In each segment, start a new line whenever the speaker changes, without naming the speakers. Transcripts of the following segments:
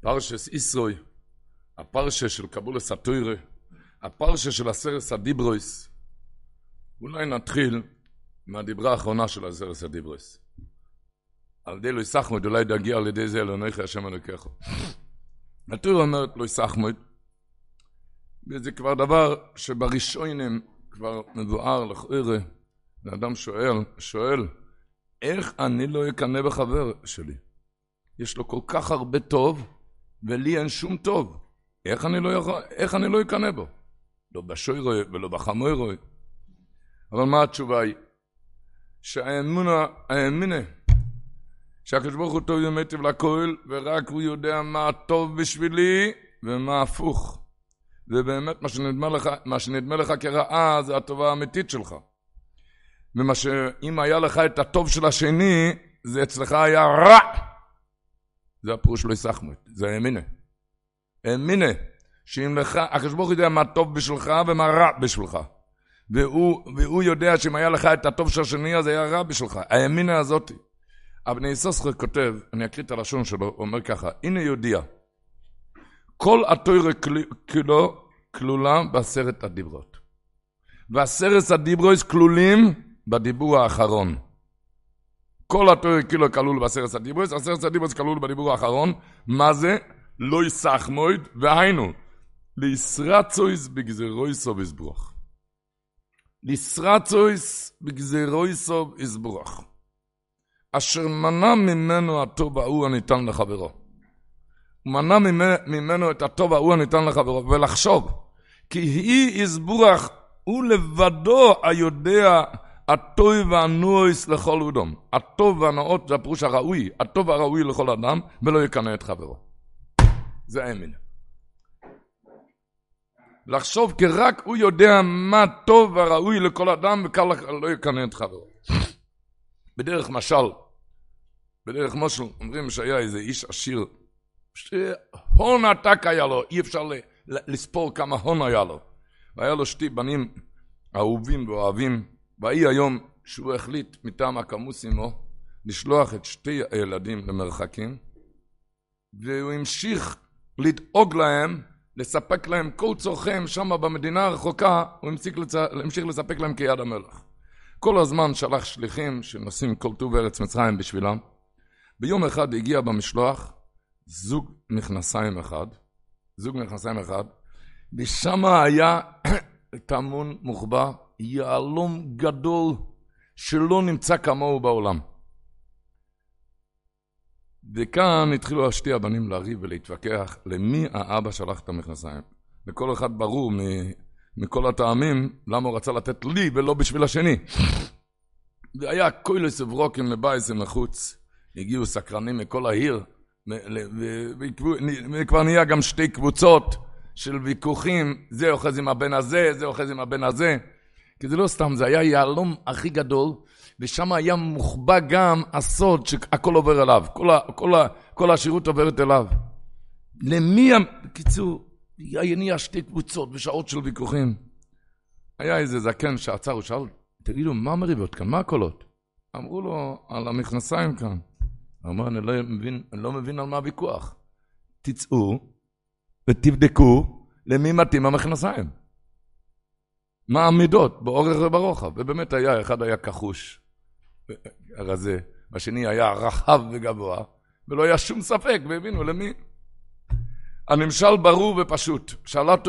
פרשס ישרוי, הפרשה של קבולס התוירה, הפרשה של הסרס הדיברויס. אולי נתחיל מהדיברה האחרונה של הסרס הדיברויס. על ידי לא יסחמוד, אולי נגיע על ידי זה אלוהיך השם אלוקיך. התורה אומרת לא יסחמוד, וזה כבר דבר שבראשונים כבר מבואר לכאורה, לאדם שואל, שואל, איך אני לא אקנא בחבר שלי? יש לו כל כך הרבה טוב, ולי אין שום טוב. איך אני לא, יכול, איך אני לא אקנא בו? לא בשוירוי ולא בחמורוי. אבל מה התשובה היא? שהאמונה, האמינה, שהקדוש ברוך הוא טוב ימיטיב לכל, ורק הוא יודע מה טוב בשבילי ומה הפוך. ובאמת מה שנדמה לך, מה שנדמה לך כרעה זה הטובה האמיתית שלך. ומה שאם היה לך את הטוב של השני, זה אצלך היה רע. זה הפירוש לא יסחמו, זה האמינה. האמינה, שאם לך, הקדוש ברוך הוא יודע מה טוב בשבילך ומה רע בשבילך. והוא, והוא יודע שאם היה לך את הטוב של השני, אז היה רע בשבילך. האמינה הזאתי. אבני סוסחר כותב, אני אקריא את הלשון שלו, הוא אומר ככה, הנה יודיע, כל התוירה כולו כלולה בעשרת הדיברות. ועשרת הדיברויס כלולים בדיבור האחרון. כל התוירה כאילו כלול בעשרת הדיברויס, עשרת הדיברויס כלול בדיבור האחרון. מה זה? לא יסח מויד, והיינו, לישרצויס בגזרויסו ויסברוך. לישרצויס בגזרויסו ויסברוך. אשר מנע ממנו הטוב ההוא הניתן לחברו. הוא מנע ממנו את הטוב ההוא הניתן לחברו, ולחשוב, כי היא יסבורך, הוא לבדו היודע הטוב והנועס לכל אודום. הטוב והנאות זה הפירוש הראוי, הטוב והראוי לכל אדם, ולא יקנא את חברו. זה האמין. לחשוב כי רק הוא יודע מה טוב והראוי לכל אדם, וכאן לא יקנא את חברו. בדרך משל, בדרך משל, אומרים שהיה איזה איש עשיר, שהון עתק היה לו, אי אפשר לספור כמה הון היה לו. והיה לו שתי בנים אהובים ואוהבים, ויהי היום שהוא החליט מטעם הקמוס עמו לשלוח את שתי הילדים למרחקים, והוא המשיך לדאוג להם, לספק להם כל צורכיהם שם במדינה הרחוקה, הוא המשיך לספק להם כיד המלך. כל הזמן שלח שליחים שנושאים כל טוב ארץ מצרים בשבילם. ביום אחד הגיע במשלוח זוג מכנסיים אחד, זוג מכנסיים אחד, ושם היה טמון מוחבא יהלום גדול שלא נמצא כמוהו בעולם. וכאן התחילו שתי הבנים לריב ולהתווכח למי האבא שלח את המכנסיים. לכל אחד ברור מכל הטעמים, למה הוא רצה לתת לי ולא בשביל השני. והיה קוילס וברוקים לבייסם מחוץ, הגיעו סקרנים מכל העיר, וכבר נהיה גם שתי קבוצות של ויכוחים, זה אוחז עם הבן הזה, זה אוחז עם הבן הזה. כי זה לא סתם, זה היה יהלום הכי גדול, ושם היה מוחבא גם הסוד שהכל עובר אליו, כל, ה, כל, ה, כל השירות עוברת אליו. למי, בקיצור, נהיה שתי קבוצות בשעות של ויכוחים. היה איזה זקן שעצר, הוא שאל, תגידו, מה המריבות כאן? מה הקולות? אמרו לו, על המכנסיים כאן. הוא אמר, אני לא מבין, אני לא מבין על מה הוויכוח. תצאו ותבדקו למי מתאים המכנסיים. מה המידות, באורך וברוחב. ובאמת היה, אחד היה כחוש, רזה, והשני היה רחב וגבוה, ולא היה שום ספק, והבינו למי. הנמשל ברור ופשוט,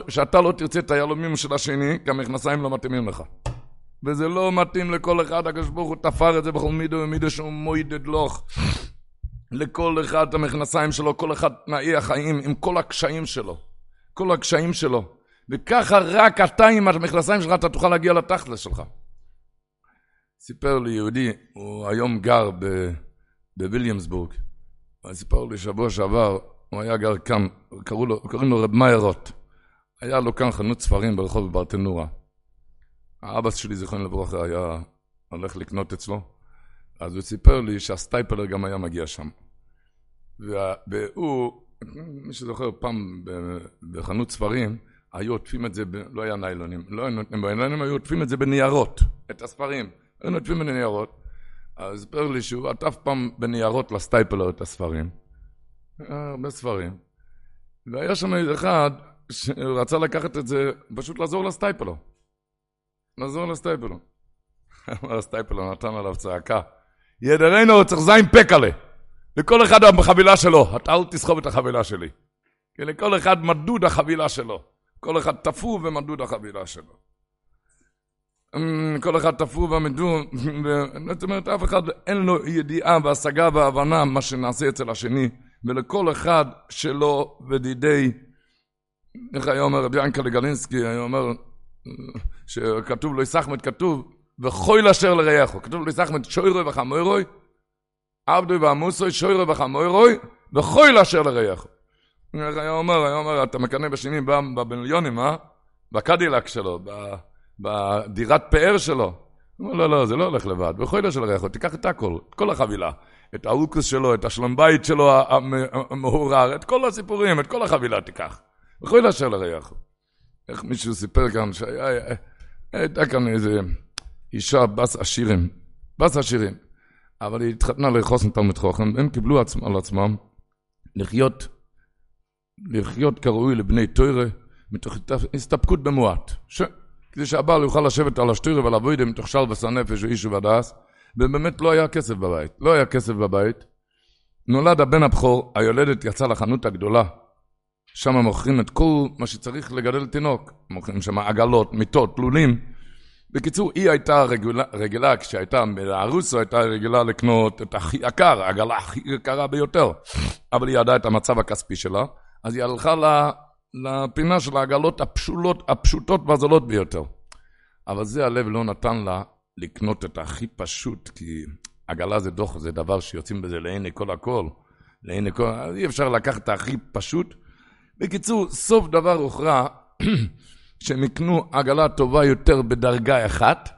שאתה לא תרצה את היהלומים של השני, כי המכנסיים לא מתאימים לך. וזה לא מתאים לכל אחד, הקדוש ברוך הוא תפר את זה בכל מידו ומידו שהוא מוידד לוך. לכל אחד המכנסיים שלו, כל אחד תנאי החיים עם כל הקשיים שלו. כל הקשיים שלו. וככה רק אתה עם המכנסיים שלך, אתה תוכל להגיע לתכלס שלך. סיפר לי יהודי, הוא היום גר בוויליאמסבורג. הוא סיפר לי שבוע שעבר, הוא היה גר כאן, קראו לו, קוראים לו רב מאיירות. היה לו כאן חנות ספרים ברחוב ברטנורה. האבא שלי, זיכרונו לברכה, היה הולך לקנות אצלו. אז הוא סיפר לי שהסטייפלר גם היה מגיע שם. והוא, מי שזוכר, פעם בחנות ספרים, היו עוטפים את זה, ב... לא היה ניילונים, לא היו נותנים בניילונים, היו עוטפים את זה בניירות, את הספרים. היו נוטפים בניירות. אז סיפר לי שהוא עטף פעם בניירות לסטייפלר את הספרים. הרבה ספרים. והיה שם איזה אחד שהוא רצה לקחת את זה, פשוט לעזור לסטייפלו. לעזור לסטייפלו. אמר הסטייפלו, נתן עליו צעקה. ידרנו, צריך זין פקלה. לכל אחד בחבילה שלו, אתה אל תסחוב את החבילה שלי. כי לכל אחד מדוד החבילה שלו. כל אחד תפור ומדוד החבילה שלו. אמ, כל אחד תפור ומדוד, זאת אומרת, אף אחד אין לו ידיעה והשגה והבנה מה שנעשה אצל השני, ולכל אחד שלו ודידי, איך היה אומר רבי ינקלה גלינסקי, היה אומר, שכתוב לו יסחמד, כתוב, וחוי אשר לרעך, כתוב לו יסחמד, שוירוי וחמוירוי, עבדוי ועמוסוי, שוירוי וחמוירוי, וחוי אשר לרעך. היה אומר, היה אומר, אתה מקנא בשני במיליונים, אה? בקדילק שלו, בדירת פאר שלו. הוא אומר, לא, לא, זה לא הולך לבד. בכל אשר לרעך, תיקח את הכל, את כל החבילה. את האוקוס שלו, את השלום בית שלו המהורר, את כל הסיפורים, את כל החבילה תיקח. בכל אשר לרעך. איך מישהו סיפר כאן שהיה, הייתה כאן איזה אישה בס עשירים, בס עשירים, אבל היא התחתנה לחוסן תלמיד חוכם, והם קיבלו על עצמם לחיות, לחיות כראוי לבני תוירה, מתוך הסתפקות במועט. ש... כדי שהבעל יוכל לשבת על השטוירה ולעבוד מתוך שלווה הנפש ואיש ובדס, ובאמת לא היה כסף בבית. לא היה כסף בבית. נולד הבן הבכור, היולדת יצאה לחנות הגדולה, שם מוכרים את כל מה שצריך לגדל תינוק. מוכרים שם עגלות, מיטות, לולים. בקיצור, היא הייתה רגילה, רגילה כשהייתה בארוסו, הייתה רגילה לקנות את הכי יקר, העגלה הכי יקרה ביותר. אבל היא ידעה את המצב הכספי שלה, אז היא הלכה לפינה של העגלות הפשולות, הפשוטות והזולות ביותר. אבל זה הלב לא נתן לה לקנות את הכי פשוט, כי עגלה זה דוח, זה דבר שיוצאים בזה לעיני כל הכל. לעיני כל... אי אפשר לקחת את הכי פשוט. בקיצור, סוף דבר הוכרע שהם יקנו עגלה טובה יותר בדרגה אחת,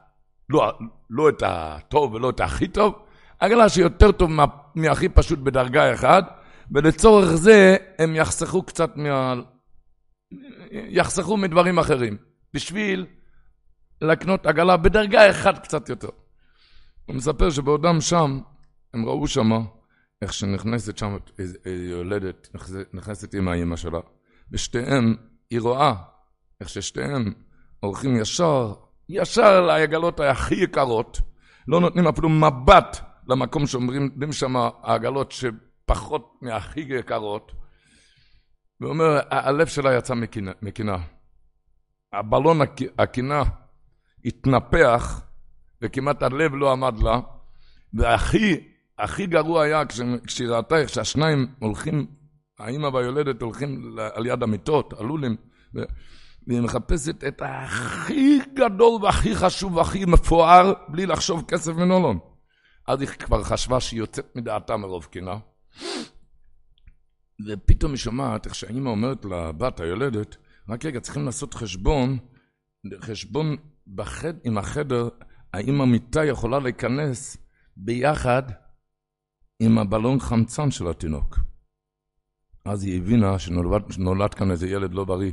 לא, לא את הטוב ולא את הכי טוב, עגלה שיותר טוב מה, מהכי פשוט בדרגה אחת, ולצורך זה הם יחסכו קצת מה... יחסכו מדברים אחרים, בשביל לקנות עגלה בדרגה אחת קצת יותר. הוא מספר שבעודם שם, הם ראו שמה, איך שנכנסת שם איזו יולדת, נכנסת עם האימא שלה, ושתיהם, היא רואה איך ששתיהם הולכים ישר, ישר לעגלות הכי יקרות, לא נותנים אפילו מבט למקום שאומרים שם העגלות שפחות מהכי יקרות, ואומר, הלב שלה יצא מקינה. הבלון הקינה התנפח, וכמעט הלב לא עמד לה, והכי הכי גרוע היה כשהיא ראתה איך שהשניים הולכים, האימא והיולדת הולכים על יד המיטות, הלולים, והיא מחפשת את הכי גדול והכי חשוב והכי מפואר, בלי לחשוב כסף ונולון. אז היא כבר חשבה שהיא יוצאת מדעתה מרוב קינה. ופתאום היא שומעת איך שהאימא אומרת לבת היולדת, רק רגע, צריכים לעשות חשבון, חשבון בחד, עם החדר, האם המיטה יכולה להיכנס ביחד עם הבלון חמצן של התינוק. אז היא הבינה שנולד כאן איזה ילד לא בריא.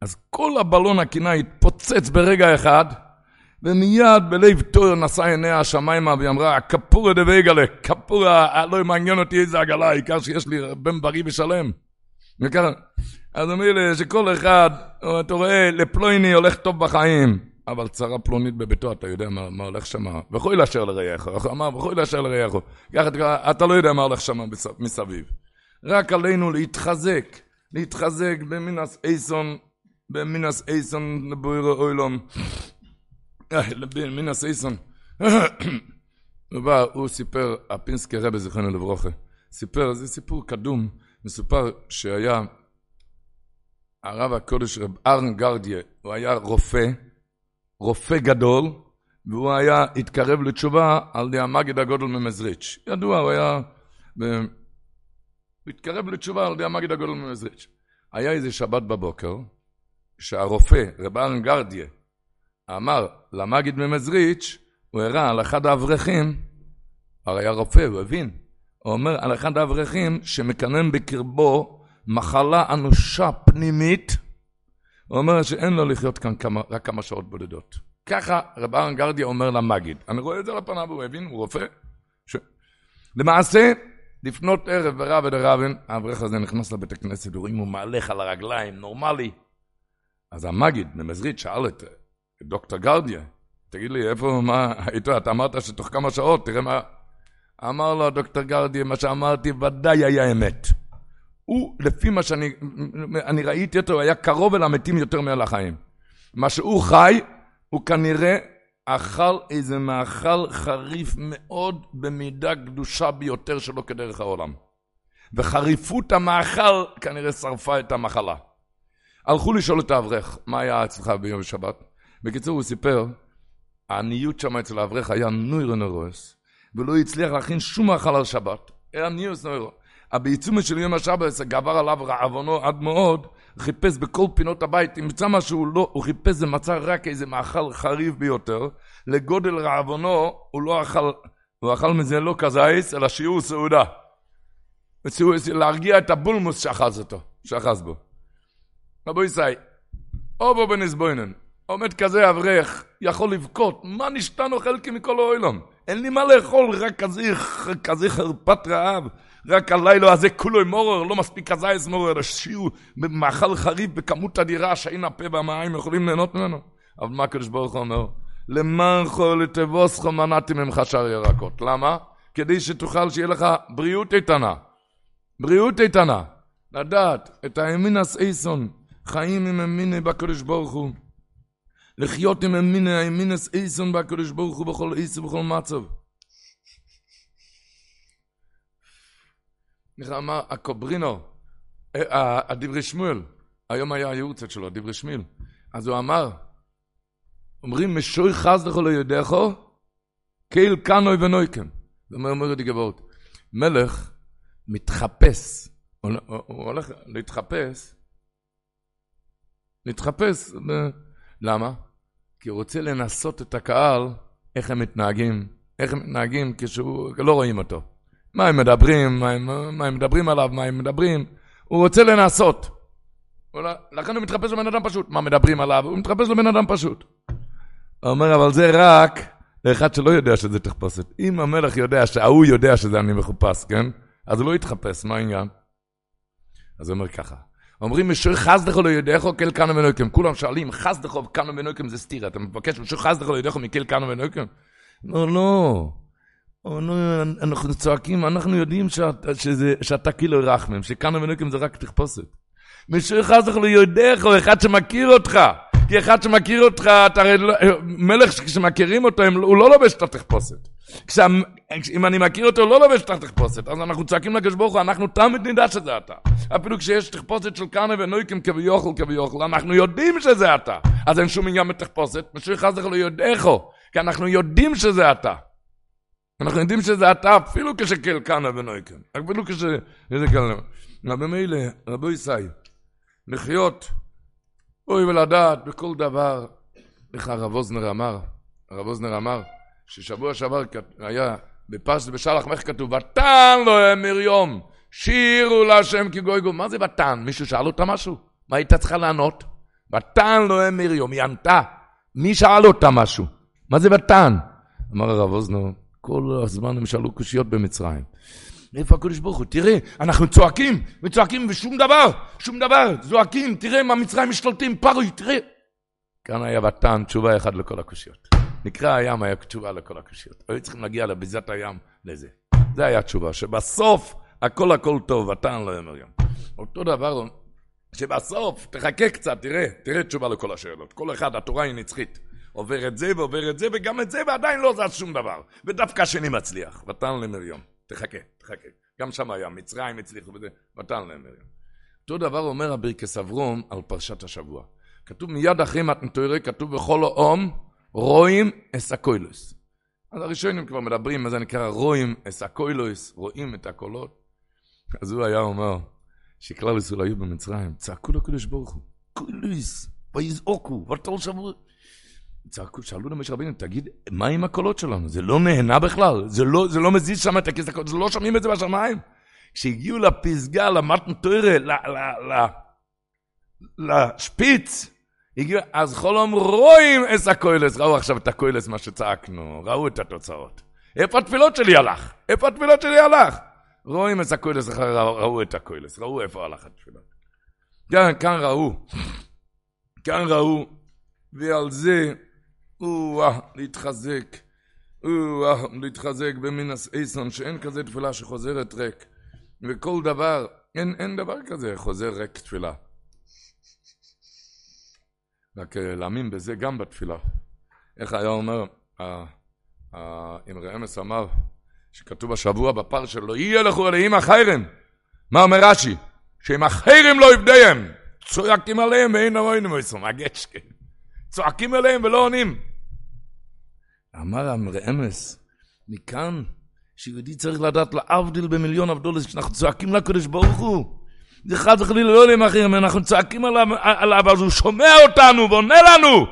אז כל הבלון הקינה התפוצץ ברגע אחד, ומיד בלב תואר נשא עיניה השמיימה והיא אמרה, כפורה דוויגלה, כפורה, לא מעניין אותי איזה עגלה, העיקר שיש לי בן בריא ושלם. וככה, אז אומר לי שכל אחד, אתה רואה, לפלויני הולך טוב בחיים. אבל צרה פלונית בביתו, אתה יודע מה, מה הולך שם, וכוי לאשר לרעייך, אמר, וכוי לאשר לרעייך, ככה אתה לא יודע מה הולך שם מסביב. רק עלינו להתחזק, להתחזק במינס אייסון, במינס אייסון לבוירו אוילום, במינס אייסון. הוא סיפר, הפינסקי רבי זיכרונו לברוכה, סיפר, זה סיפור קדום, מסופר שהיה הרב הקודש רב ארן גרדיה, הוא היה רופא, רופא גדול, והוא היה, התקרב לתשובה על ידי המגיד הגודל ממזריץ'. ידוע, הוא היה... הוא התקרב לתשובה על ידי המגיד הגודל ממזריץ'. היה איזה שבת בבוקר, שהרופא, רב ארן גרדיה, אמר למגיד ממזריץ', הוא הראה על אחד האברכים, הרי היה רופא, הוא הבין, הוא אומר על אחד האברכים שמקנן בקרבו מחלה אנושה פנימית, הוא אומר שאין לו לחיות כאן כמה, רק כמה שעות בודדות. ככה רב ארן גרדיה אומר למגיד. אני רואה את זה על הפניו, הוא הבין, הוא רופא. ש... למעשה, לפנות ערב ברב דרבין, האברך הזה נכנס לבית הכנסת, ורואים הוא מהלך על הרגליים, נורמלי. אז המגיד ממזריד שאל את דוקטור גרדיה, תגיד לי, איפה, מה, איתו, אתה אמרת שתוך כמה שעות, תראה מה... אמר לו דוקטור גרדיה, מה שאמרתי ודאי היה אמת. הוא, לפי מה שאני אני ראיתי אותו, היה קרוב אל המתים יותר מאל החיים. מה שהוא חי, הוא כנראה אכל איזה מאכל חריף מאוד במידה קדושה ביותר שלו כדרך העולם. וחריפות המאכל כנראה שרפה את המחלה. הלכו לשאול את האברך, מה היה אצלך ביום שבת? בקיצור, הוא סיפר, העניות שם אצל האברך היה נוירו נורס, ולא הצליח להכין שום מאכל על שבת. היה ניוס נוירו. בעיצומו של יום השבת גבר עליו רעבונו עד מאוד, חיפש בכל פינות הבית, ימצא משהו, לא, הוא חיפש ומצא רק איזה מאכל חריף ביותר, לגודל רעבונו, הוא לא אכל, הוא אכל מזה לא כזייס, אלא שיעור סעודה. להרגיע את הבולמוס שאחז אותו, שאחז בו. רבו ישי, או בו בנסבוינן, עומד כזה אברך, יכול לבכות, מה נשתנו חלקי מכל האוילום? אין לי מה לאכול, רק כזה, כזה חרפת רעב. רק הלילה הזה כולו מורר, לא מספיק כזייס מורר, שיעור במאכל חריף בכמות אדירה שאין הפה והמים יכולים ליהנות ממנו. אבל מה הקדוש ברוך הוא אומר? למנחו לתבוסכו מנעתי ממך שער ירקות. למה? כדי שתוכל שיהיה לך בריאות איתנה. בריאות איתנה. לדעת את האמינס אייסון, חיים עם אמיני בקדוש ברוך הוא. לחיות עם אמיני האמינס אייסון בקדוש ברוך הוא בכל אייס ובכל מצב. איך אמר הקוברינו, הדברי שמואל, היום היה הייעוצת שלו, דברי שמואל. אז הוא אמר, אומרים משוי חס לכל היודעכו, קהיל קנוי ונויקם. זה אומר את גבעות. מלך מתחפש, הוא הולך להתחפש, להתחפש, למה? כי הוא רוצה לנסות את הקהל, איך הם מתנהגים, איך הם מתנהגים כשהוא, לא רואים אותו. מה הם מדברים, מה הם, מה הם מדברים עליו, מה הם מדברים. הוא רוצה לנסות. לכן הוא מתחפש לבן אדם פשוט. מה מדברים עליו? הוא מתחפש לבן אדם פשוט. הוא אומר, אבל זה רק לאחד שלא יודע שזה תחפושת. אם המלך יודע שההוא יודע שזה אני מחופש, כן? אז הוא לא יתחפש, מה העניין? אז הוא אומר ככה. אומרים, משור חסדכו לא יודעכו כל כנו ונויקם. כולם שואלים, חסדכו וכנו ונויקם זה סתירה. אתה מבקש, משור חסדכו לא יודעכו מכל כנו ונויקם? לא, לא. אנחנו צועקים, אנחנו יודעים שאתה כאילו רחמם, שכאן המנוקים זה רק תחפושת. משהו אחד צריך ליודעך, או אחד שמכיר אותך. כי אחד שמכיר אותך, אתה הרי לא, מלך כשמכירים אותו, הוא לא לובש את התחפושת. אם אני מכיר אותו, לא לובש את התחפושת. אז אנחנו צועקים לקדוש ברוך הוא, אנחנו תמיד נדע שזה אתה. אפילו כשיש תחפושת של קרנה ונויקים כביוכל כביוכל, אנחנו יודעים שזה אתה. אז אין שום עניין בתחפושת, משהו אחד צריך ליודעך, כי אנחנו יודעים שזה אתה. אנחנו יודעים שזה אתה אפילו כשקלקנה ונויקן. אפילו כש... קלקנה. במילא, רבו ישי, לחיות, אוי ולדעת בכל דבר, איך הרב אוזנר אמר, הרב אוזנר אמר, ששבוע שעבר היה בפרשת בשלח, איך כתוב? ותן לו אמיר יום, שירו להשם כי גוי גוי. מה זה ותן? מישהו שאל אותה משהו? מה הייתה צריכה לענות? ותן לו אמיר יום, היא ענתה. מי שאל אותה משהו? מה זה ותן? אמר הרב אוזנר, כל הזמן הם שאלו קושיות במצרים. איפה הקדוש ברוך הוא? תראה, אנחנו צועקים, וצועקים ושום דבר, שום דבר, זועקים, תראה מה מצרים משתלטים, פרוי, תראה. כאן היה ותן תשובה אחת לכל הקושיות. נקרא הים היה תשובה לכל הקושיות. היו צריכים להגיע לביזת הים לזה. זה היה תשובה, שבסוף הכל הכל טוב, ותן לא יאמר יום. אותו דבר, שבסוף, תחכה קצת, תראה, תראה תשובה לכל השאלות. כל אחד, התורה היא נצחית. עובר את זה ועובר את זה, וגם את זה, ועדיין לא זז שום דבר. ודווקא השני מצליח. ותן למריום. תחכה, תחכה. גם שם היה, מצרים הצליחו וזה, ותן למריום. אותו דבר אומר הברכס אברום על פרשת השבוע. כתוב מיד אחרי מתנתוירי, כתוב בכל האום, רואים אסקוילוס. אז הראשונים כבר מדברים, מה זה נקרא רואים אסקוילוס, רואים את הקולות. אז הוא היה אומר, שכלל ישראל היו במצרים, צעקו לקדוש ברוך הוא, קוילוס, ויזעוקו, ותול שבוע. צעקו, שאלו למשה רבינו, תגיד, מה עם הקולות שלנו? זה לא נהנה בכלל? זה לא, זה לא מזיז שם את הכיס? זה לא שומעים את זה בשמיים? כשהגיעו לפסגה, למתן תוירה, לשפיץ, הגיעו, אז חולום רואים את הקוילס, ראו עכשיו את הקוילס, מה שצעקנו, ראו את התוצאות. איפה התפילות שלי הלך? איפה התפילות שלי הלך? רואים את הקוילס, ראו את הקוילס, ראו איפה הלך התפילה. כאן, כאן ראו, כאן ראו, ועל זה, או-אה, להתחזק, או-אה, להתחזק במינס אייסון, שאין כזה תפילה שחוזרת ריק. וכל דבר, אין, אין דבר כזה חוזר ריק תפילה. רק אה, להאמין בזה גם בתפילה. איך היה אומר, אמרי אמס אמר, שכתוב השבוע בפר שלו, יהיה לכו אלוהים החיירם. מה אומר רש"י? שאם החיירם לא יבדיהם, צועקים עליהם ואין אמוינים מויסום, הגשקה. צועקים עליהם ולא עונים. אמר אמרי אמס, מכאן שיהודי צריך לדעת להבדיל במיליון אבדולס, כשאנחנו צועקים לקדוש ברוך הוא. זה חד וחלילה לא עולים אחרים, אנחנו צועקים עליו, אז הוא שומע אותנו ועונה לנו.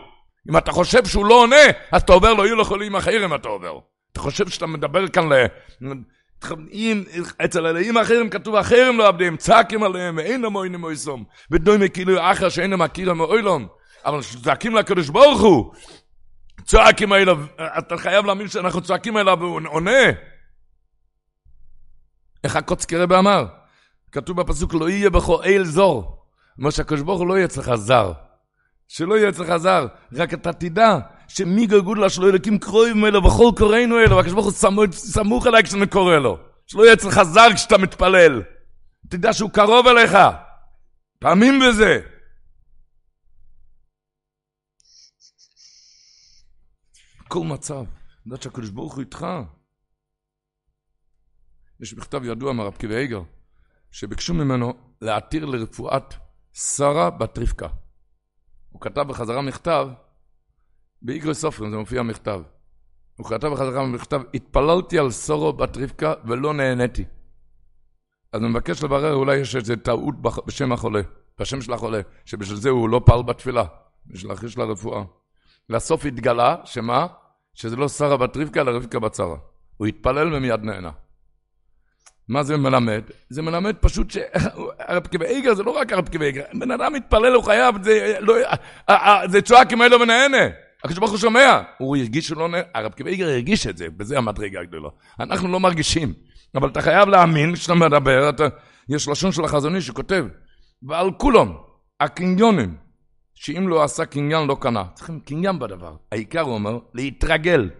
אם אתה חושב שהוא לא עונה, אז אתה עובר לא יהיו לך עולים אחרים, אתה עובר. אתה חושב שאתה מדבר כאן ל... אם אצל אלוהים אחרים כתוב אחרים לא עבדים, צעקים עליהם ואין המוינים מויסום, ודומה כאילו אחר שאין מכירם מאוילום, אבל צועקים לקדוש ברוך הוא, צועקים אליו, אתה חייב להאמין שאנחנו צועקים אליו והוא עונה. איך הקוצקי רבי אמר? כתוב בפסוק לא יהיה בכל אל זור. כמו שהקדוש ברוך הוא לא יהיה אצלך זר. שלא יהיה אצלך זר, רק אתה תדע שמי גלגול שלא אלוקים קרואים אלו וכל קוראינו אלו, והקדוש ברוך הוא סמוך אליי כשאני קורא לו. שלא יהיה אצלך זר כשאתה מתפלל. תדע שהוא קרוב אליך. תאמין בזה. כל מצב, לדעת שהקדוש ברוך הוא איתך. יש מכתב ידוע מהרב קיבי איגר, שביקשו ממנו להתיר לרפואת שרה בת רבקה. הוא כתב בחזרה מכתב, באיגרי סופרים זה מופיע מכתב. הוא כתב בחזרה מכתב, התפללתי על סורו בת רבקה ולא נהניתי. אז אני מבקש לברר, אולי יש איזו טעות בשם החולה, בשם של החולה, שבשביל זה הוא לא פעל בתפילה, בשביל להכריש לה רפואה. לסוף התגלה, שמה? שזה לא שרה בת רבקה, אלא רבקה בת שרה. הוא התפלל ומיד נהנה. מה זה מלמד? זה מלמד פשוט שהרב איגר זה לא רק הרב קווי איגר, בן אדם מתפלל, הוא חייב, זה, לא, זה צועק אם לא מנהנה. הקדוש ברוך הוא שומע, הוא הרגיש שלא נהנה, הרב קווי איגר הרגיש את זה, וזה המדרגה הגדולה. אנחנו לא מרגישים, אבל אתה חייב להאמין כשאתה מדבר, אתה, יש לשון של החזוני שכותב, ועל כולם, הקניונים, שאם לא עשה קניין לא קנה. צריכים קניין בדבר. העיקר הוא אומר, להתרגל,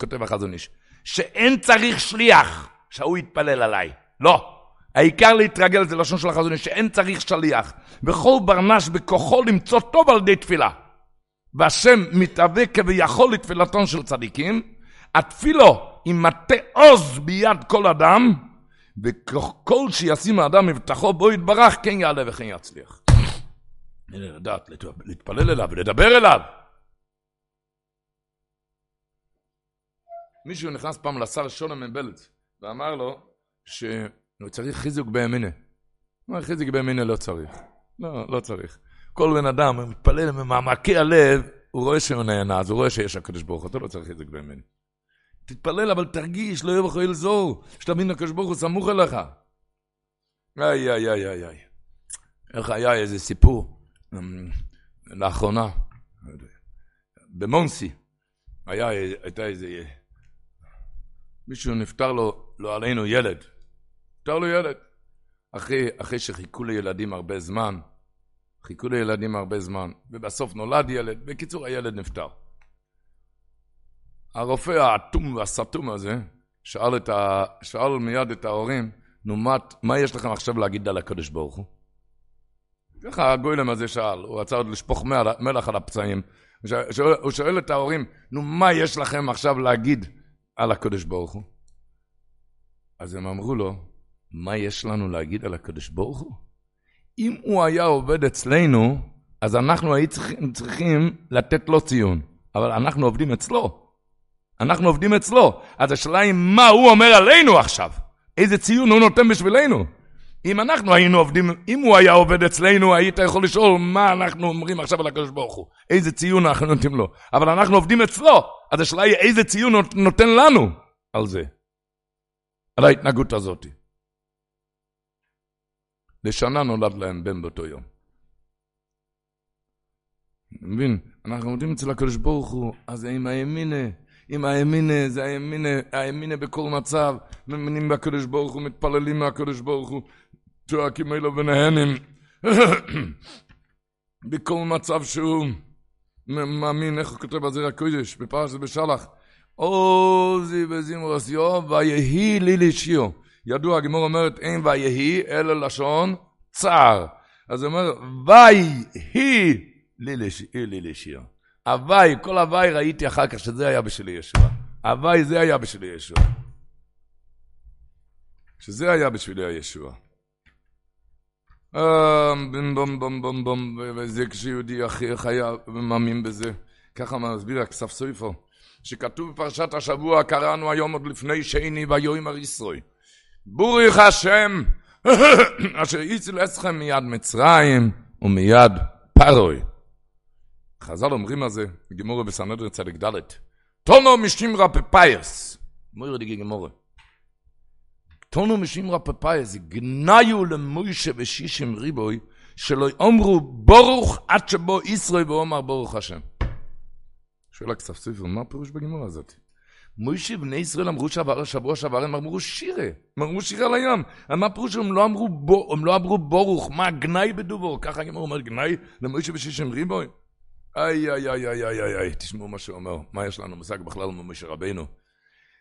כותב החזון איש, שאין צריך שליח. שההוא יתפלל עליי. לא. העיקר להתרגל זה לשון של החזון, שאין צריך שליח. וכל ברנש בכוחו למצוא טוב על ידי תפילה. והשם מתהווה כביכול לתפילתון של צדיקים, התפילו עם מטה עוז ביד כל אדם, וכל שישים האדם מבטחו בו יתברך, כן יעלה וכן יצליח. לדעת, להתפלל אליו ולדבר אליו. מישהו נכנס פעם לשר שולם מבלץ, ואמר לו שהוא צריך חיזוק בימינה. אמר, חיזוק בימינה לא צריך. לא, לא צריך. כל בן אדם מתפלל ממעמקי הלב, הוא רואה שהוא נהנה, אז הוא רואה שיש הקדוש ברוך הוא, אתה לא צריך חיזוק בימינה. תתפלל, אבל תרגיש, לא יהיה בכל אלזור, שתבין הקדוש ברוך הוא סמוך אליך. איי, איי, איי, איי, איי. איך היה איזה סיפור, אמ, לאחרונה, במונסי, היה, הייתה איזה, מישהו נפטר לו, לא עלינו ילד. נפטר לו ילד. אחרי, אחרי שחיכו לילדים הרבה זמן, חיכו לילדים הרבה זמן, ובסוף נולד ילד, בקיצור הילד נפטר. הרופא האטום והסתום הזה שאל, ה... שאל מיד את ההורים, נו מה, מה יש לכם עכשיו להגיד על הקדוש ברוך הוא? ככה הגוילם הזה שאל, הוא רצה עוד לשפוך מלח על הפצעים. הוא שואל את ההורים, נו מה יש לכם עכשיו להגיד על הקדוש ברוך הוא? אז הם אמרו לו, מה יש לנו להגיד על הקדוש ברוך הוא? אם הוא היה עובד אצלנו, אז אנחנו היינו צריכים, צריכים לתת לו ציון, אבל אנחנו עובדים אצלו. אנחנו עובדים אצלו. אז השאלה היא מה הוא אומר עלינו עכשיו. איזה ציון הוא נותן בשבילנו. אם אנחנו היינו עובדים, אם הוא היה עובד אצלנו, היית יכול לשאול מה אנחנו אומרים עכשיו על הקדוש ברוך הוא. איזה ציון אנחנו נותנים לו. אבל אנחנו עובדים אצלו. אז השאלה היא איזה ציון נותן לנו על זה. על ההתנהגות הזאת. לשנה נולד להם בן באותו יום. מבין? אנחנו עומדים אצל הקדוש ברוך הוא, אז עם הימינה, עם הימינה, זה הימינה, הימינה בכל מצב, מאמינים בקדוש ברוך הוא, מתפללים מהקדוש ברוך הוא, צועקים אלו ונהנים. בכל מצב שהוא מאמין, איך הוא כותב בזיר הקודש, בפרשת בשלח, עוזי וזמרוס יו, ויהי לי לשיר. ידוע, הגמור אומרת, אין ויהי, אלא לשון צער. אז הוא אומר, ויהי לי לשיר. הוואי, כל הוואי ראיתי אחר כך שזה היה בשביל ישוע. הוואי זה היה בשביל ישוע. שזה היה בשביל ישוע. בום בום בום בום בום, וזה כשיהודי הכי חיה ומאמין בזה. ככה מסביר הכסף סויפו, שכתוב בפרשת השבוע, קראנו היום עוד לפני שני ויאמר ישראל. בוריך השם, אשר הציל אתכם מיד מצרים ומיד פרוי. חז"ל אומרים על זה, בגימורי בסנדרין צדיק ד', טונו משימרה פפייס, מויר דיגי גימורי. טונו משימרה פפייס, גניו למוישה ושישים ריבוי, שלא יאמרו ברוך עד שבו ישראל ואומר ברוך השם. שואל הכסף ספר, מה הפירוש בגימורה הזאת? מוישה בני ישראל אמרו שעבר השבוע שעבר, הם אמרו שירה, הם אמרו שירה על הים. מה פירוש הם לא אמרו, בו, הם לא אמרו ברוך, מה גנאי בדובור? ככה הגימור אומר גנאי למוישה ושישים ריבוי? איי, איי, איי, איי, איי, איי, תשמעו מה שהוא אומר. מה יש לנו מושג בכלל ממשה רבינו?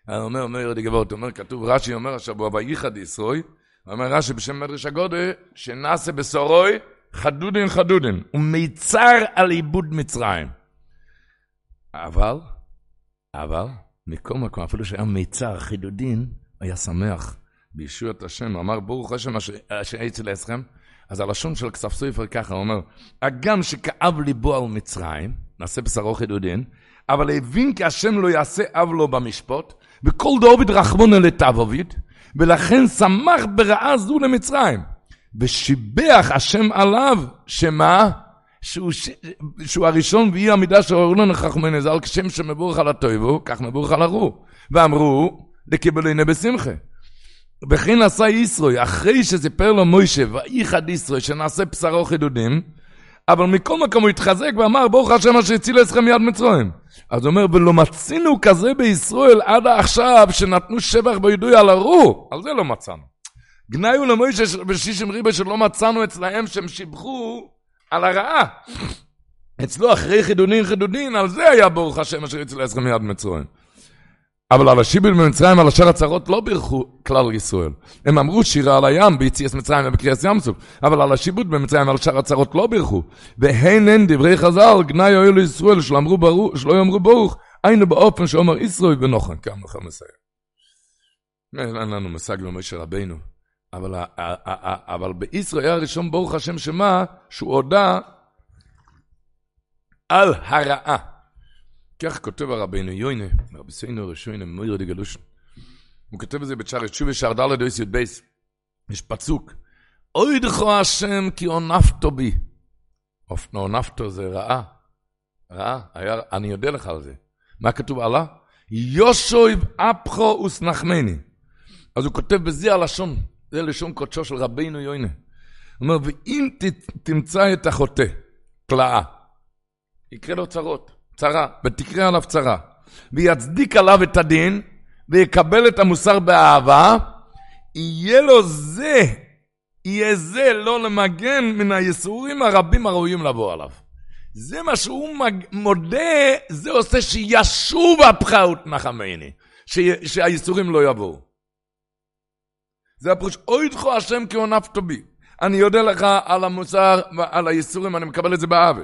אני אומר, אומר יהודי גבוהות, אומר, כתוב, רש"י אומר השבוע, וייחד ישרוי, אומר רש"י בשם מדרש הגודל, שנעשה בסורוי חדודין חדודין, ומיצר על עיבוד מצרים. אבל, אבל, מכל מקום, אפילו שהיה מיצר חידודין, היה שמח בישועת השם, אמר ברוך השם אשר אצל אסכם, אז הלשון של כסף סופר ככה, הוא אומר, הגם שכאב ליבו על מצרים, נעשה בשרו חידודין, אבל הבין כי השם לא יעשה אב לו במשפוט, וכל דאוביד רחמונה לטבוביד, ולכן שמח ברעה זו למצרים. ושיבח השם עליו, שמה? שהוא. שהוא הראשון ואי המידה שאורו לנו חכמי נזל, כשם שמבורך על הטויבו, כך מבורך על הרו. ואמרו, דקיבלוני בשמחה. וכן עשה ישרוי, אחרי שסיפר לו מוישה, ואיחד ישרוי, שנעשה בשרו חידודים, אבל מכל מקום הוא התחזק ואמר, ברוך השם אשר הציל אתכם מיד מצרים. אז הוא אומר, ולא מצינו כזה בישראל עד עכשיו, שנתנו שבח בידוי על הרו, על זה לא מצאנו. גנאי הוא למוישה ושישים ריבה שלא מצאנו אצלהם שהם שיבחו על הרעה. אצלו אחרי חידודין חידודין, על זה היה ברוך השם אשר הציל אתכם מיד מצרים. אבל על השיבל במצרים, על אשר הצרות לא בירכו כלל ישראל. הם אמרו שירה על הים ביציאס מצרים ובקריאס ים סוף, אבל על השיבוד במצרים, על אשר הצרות לא בירכו. והן הן דברי חז"ל, גנאי אוהל לישראל, שלא אמרו ברוך, שלא יאמרו ברוך, היינו באופן שאומר ישראל ונוחן. כאן אנחנו מסיים. אין לנו מושג במשה רבינו. אבל, אבל בישראל הראשון ברוך השם שמה, שהוא הודה על הרעה. כך כותב הרבינו יוינה, רבי סיינו ראשוינה, מויר דגלושן. הוא כותב את זה בצ'אר תשובה שער ד' דויס י' בייס. יש פצוק. אוי דכו השם כי עונפתו בי. עונפתו זה רעה. רעה? היה, אני יודע לך על זה. מה כתוב עלה? יושויב אפחו וסנחמני. אז הוא כותב בזה הלשון. זה לשון קודשו של רבינו יוינה. הוא אומר, ואם תמצא את החוטא, פלאה, יקרה לו צרות. צרה, ותקרה עליו צרה, ויצדיק עליו את הדין, ויקבל את המוסר באהבה, יהיה לו זה, יהיה זה לא למגן מן הייסורים הרבים הראויים לבוא עליו. זה מה שהוא מודה, זה עושה שישוב הפחאות נחמני, שהייסורים לא יבואו. זה הפירוש, אוי דחו השם כי עונף טובי. אני יודע לך על המוסר ועל הייסורים, אני מקבל את זה באהבה.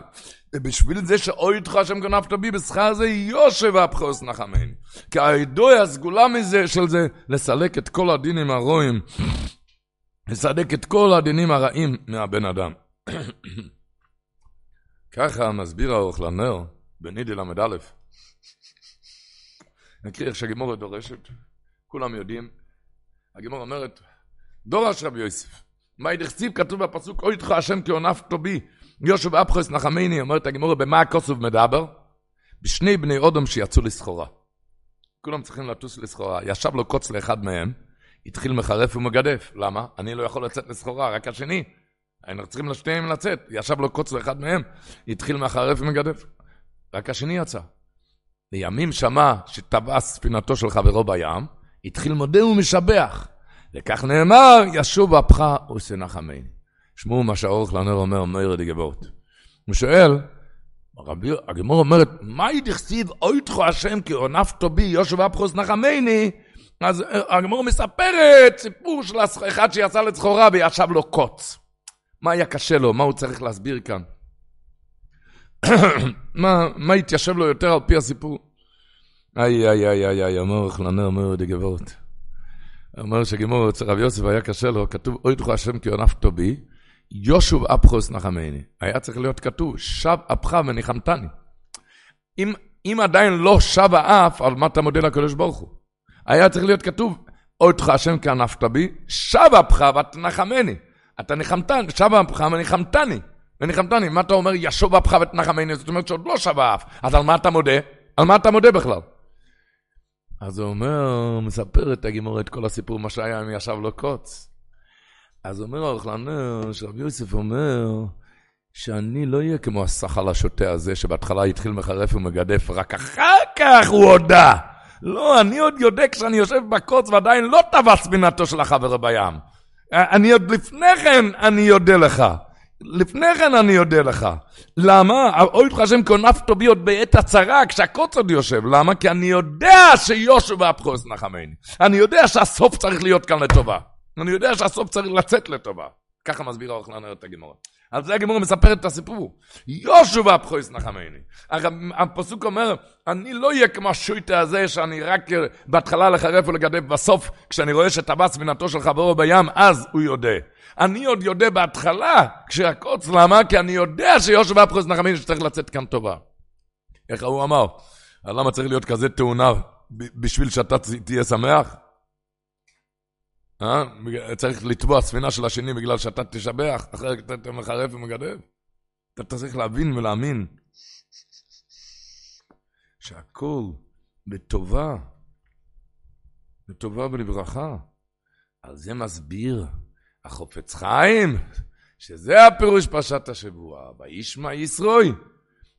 ובשביל זה שאוי איתך השם גנבת בי, בשכר זה יושב הפחוס נחמן. כי הידוי הסגולה מזה, של זה, לסלק את כל הדינים הרועים, לסלק את כל הדינים הרעים מהבן אדם. ככה מסביר האורך לנר, בנידי ל"א. נקריא איך שהגימורת דורשת, כולם יודעים. הגימור אומרת, דורש רבי יוסף, מה ידחציב כתוב בפסוק, אוי איתך השם כי עונפתו בי, יושב אפחס נחמני, אומרת הגמורה, במה הכוסוב מדבר? בשני בני אודום שיצאו לסחורה. כולם צריכים לטוס לסחורה. ישב לו קוץ לאחד מהם, התחיל מחרף ומגדף. למה? אני לא יכול לצאת לסחורה, רק השני. היינו צריכים לשניהם לצאת. ישב לו קוץ לאחד מהם, התחיל מחרף ומגדף. רק השני יצא. לימים שמע שטבע ספינתו של חברו בים, התחיל מודה ומשבח. וכך נאמר, ישוב אפך ושנחמני. שמעו מה שהאורך לנר אומר, מאיר דגבות. הוא שואל, הגמור אומרת, מהי דכסיב אויתך השם כי עונפתו בי יושב אפחוס נחמני? אז אה, הגמור מספרת סיפור של אחד שיצא לצחורה וישב לו קוץ. מה היה קשה לו? מה הוא צריך להסביר כאן? מה, מה התיישב לו יותר על פי הסיפור? איי, איי, איי, איי, איי, אמר חלנר אומר דגבות. אומר שגמור אצל רב יוסף היה קשה לו, כתוב, אוי דחו השם כי עונפתו בי, יושוב אפחוס נחמני. היה צריך להיות כתוב, שב אפך וניחמתני. אם, אם עדיין לא שב האף, על מה אתה מודה לקדוש ברוך הוא? היה צריך להיות כתוב, אוי דחו השם כי ענפת בי, שב אפך ותנחמני. אתה ניחמתני, שב אפך וניחמתני. וניחמתני, מה אתה אומר, ישוב אפך ותנחמני? זאת אומרת שעוד לא שב האף. אז על מה אתה מודה? על מה אתה מודה בכלל? אז הוא אומר, מספר את הגימור את כל הסיפור, מה שהיה אם ישב לו קוץ. אז אומר האוכלנר, שרבי יוסף אומר, שאני לא אהיה כמו השחל השוטה הזה, שבהתחלה התחיל מחרף ומגדף, רק אחר כך הוא הודה. לא, אני עוד יודע כשאני יושב בקוץ ועדיין לא טבע ספינתו של החבר בים. אני עוד לפני כן, אני יודע לך. לפני כן אני אודה לך. למה? אוי לך השם כונפתו בי עוד בעת הצרה, כשהקוץ עוד יושב. למה? כי אני יודע שיושו ואפחוס נחמני. אני יודע שהסוף צריך להיות כאן לטובה. אני יודע שהסוף צריך לצאת לטובה. ככה מסביר האוכלן את הגמורה. על זה הגמורה מספרת את הסיפור. יושו ואפחוס נחמני. הפסוק אומר, אני לא אהיה כמו השויטה הזה שאני רק בהתחלה לחרף ולגדף, בסוף כשאני רואה שטבע ספינתו של חברו בים, אז הוא יודע. אני עוד יודע בהתחלה, כשהקוץ, למה? כי אני יודע שיושב ואפחוס נחמני שצריך לצאת כאן טובה. איך הוא אמר? למה צריך להיות כזה תאונה בשביל שאתה תהיה שמח? אה? צריך לתבוע ספינה של השני בגלל שאתה תשבח, אחרת אתה מחרף ומגדף. אתה צריך להבין ולהאמין שהכל בטובה, בטובה ולברכה. על זה מסביר החופץ חיים, שזה הפירוש פרשת השבוע, וישמע ישרוי,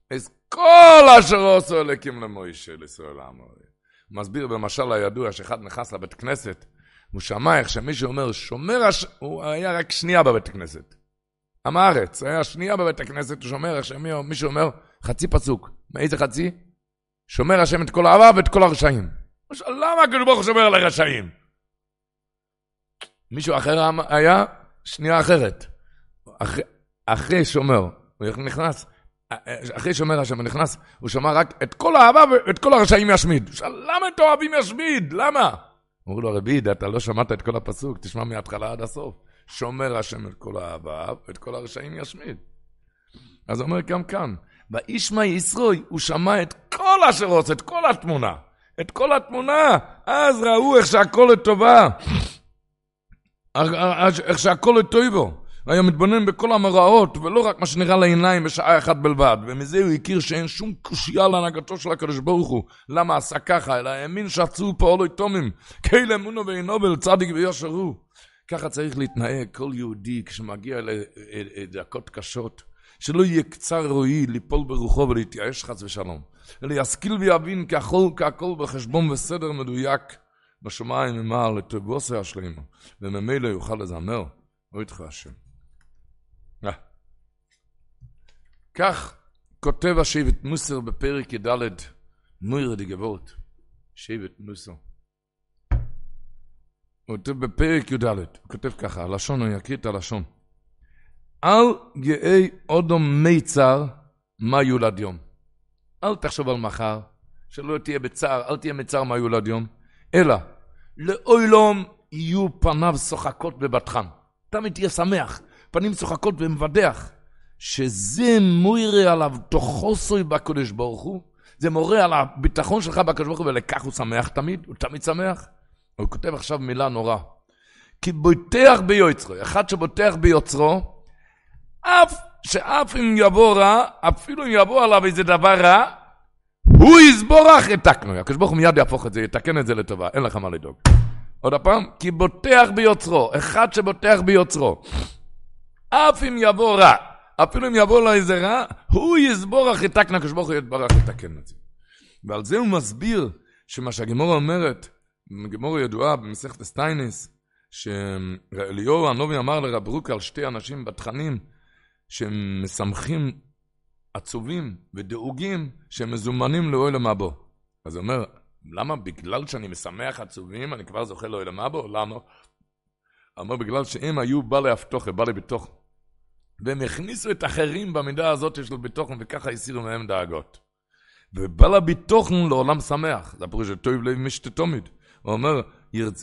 את כל אשר עושו אלוקים למוישה, לישראל. הוא מסביר במשל הידוע שאחד נכנס לבית כנסת, הוא שמע איך שמישהו אומר, שומר הש... הוא היה רק שנייה בבית הכנסת. עם הארץ, היה שנייה בבית הכנסת, הוא שומר איך שמישהו אומר, חצי פסוק. מאיזה חצי? שומר השם את כל האהבה ואת כל הרשעים. למה הקדוש ברוך הוא שומר על הרשעים? מישהו אחר היה שנייה אחרת. אחרי, אחרי שומר, הוא נכנס, אחרי שומר השם נכנס, הוא שמע רק את כל האהבה ואת כל הרשעים ישמיד. למה את אוהבים ישמיד? למה? אמרו לו, רבי ידה, אתה לא שמעת את כל הפסוק, תשמע מההתחלה עד הסוף. שומר השם את כל האהבה ואת כל הרשעים ישמיד. אז הוא אומר גם כאן, וישמע ישרוי, הוא שמע את כל אשר רוצה, את כל התמונה. את כל התמונה, אז ראו איך שהכל לטובה. איך שהכל לטויבו. היה מתבונן בכל המראות, ולא רק מה שנראה לעיניים בשעה אחת בלבד. ומזה הוא הכיר שאין שום קושייה להנהגתו של הקדוש ברוך הוא. למה עשה ככה? אלא האמין שעצו אולוי תומים. קהיל אמונו ואינובל, צדיק ויושר הוא. ככה צריך להתנהג כל יהודי כשמגיע לדקות קשות. שלא יהיה קצר רועי ליפול ברוחו ולהתייאש חס ושלום. אלא ישכיל ויבין כהכל כהכל בחשבון וסדר מדויק. בשמיים ממעל לטובוסי השלימה, וממילא יוכל לזמר, או איתך השם. כך כותב השבט מוסר בפרק י"ד, מויר דגבות, שבט מוסר. הוא כותב בפרק י"ד, הוא כותב ככה, הלשון, הוא יקריא את הלשון. אל גאי אודום מיצר, מה יולד יום. אל תחשוב על מחר, שלא תהיה בצער, אל תהיה מצער מה יולד יום, אלא לאוילום יהיו פניו שוחקות בבטחן. תמיד תהיה שמח, פנים שוחקות ומבדח. שזה מוירה עליו תוכוסוי בקדוש ברוך הוא, זה מורה על הביטחון שלך בקדוש ברוך הוא, ולכך הוא שמח תמיד, הוא תמיד שמח. הוא כותב עכשיו מילה נורא. כי בוטח ביוצרו, אחד שבוטח ביוצרו, אף שאף אם יבוא רע, אפילו אם יבוא עליו איזה דבר רע, הוא יסבורך יתקנו. הקדוש ברוך הוא מיד יהפוך את זה, יתקן את זה לטובה, אין לך מה לדאוג. עוד פעם, כי בוטח ביוצרו, אחד שבוטח ביוצרו. אף אם יבוא רע, אפילו אם יבוא לו איזה רע, הוא יסבורך יתקנו, הקדוש ברוך הוא יתברך יתקן את זה. ועל זה הוא מסביר שמה שהגימורה אומרת, גימורה ידועה במסכת סטייניס, שאליהו הנובי אמר לרב רוק על שתי אנשים בתכנים שהם משמחים עצובים ודאוגים שהם מזומנים לאוהל המבוא. אז הוא אומר, למה? בגלל שאני משמח עצובים, אני כבר זוכה לאוהל המבוא? למה? אומר, בגלל שהם היו בעלי הפתוחה, בעלי בתוכן. והם הכניסו את האחרים במידה הזאת של בתוכן, וככה הסירו מהם דאגות. ובעל הביטוחן לעולם שמח. זה הפירוש של טוב לב משתה תמיד. הוא אומר,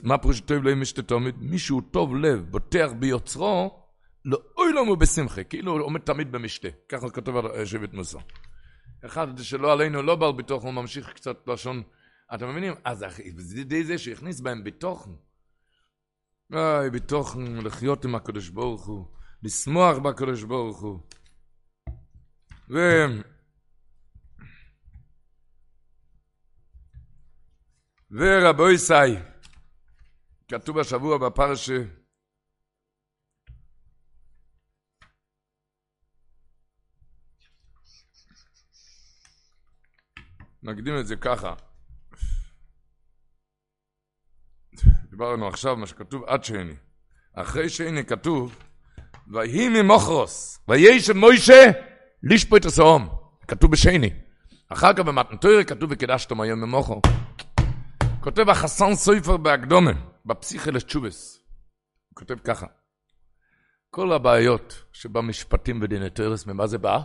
מה הפירוש של טוב לב משתה תמיד? מישהו טוב לב, בוטח ביוצרו, לאוי לנו בשמחה, כאילו הוא עומד תמיד במשתה. ככה על שבט מוסר. אחד שלא עלינו, לא בעל ביטוחן, הוא ממשיך קצת לשון. אתם מבינים? אז די זה שהכניס בהם ביטוחן. איי, ביטוחן, לחיות עם הקדוש ברוך הוא, לשמוח בקדוש ברוך הוא. ו... ורבוי סי, כתוב השבוע בפרשה, נקדים את זה ככה. דיברנו עכשיו מה שכתוב עד שני. אחרי שני כתוב, ויהי ממוחרוס, ויהי של מוישה, לישפו את. כתוב בשני. אחר כך במתנתוירי כתוב וקידשתם היום ממוחו. כותב החסן סויפר בהקדומה, בפסיכי לתשובס. הוא כותב ככה: כל הבעיות שבמשפטים ודיני תרס, ממה זה בא?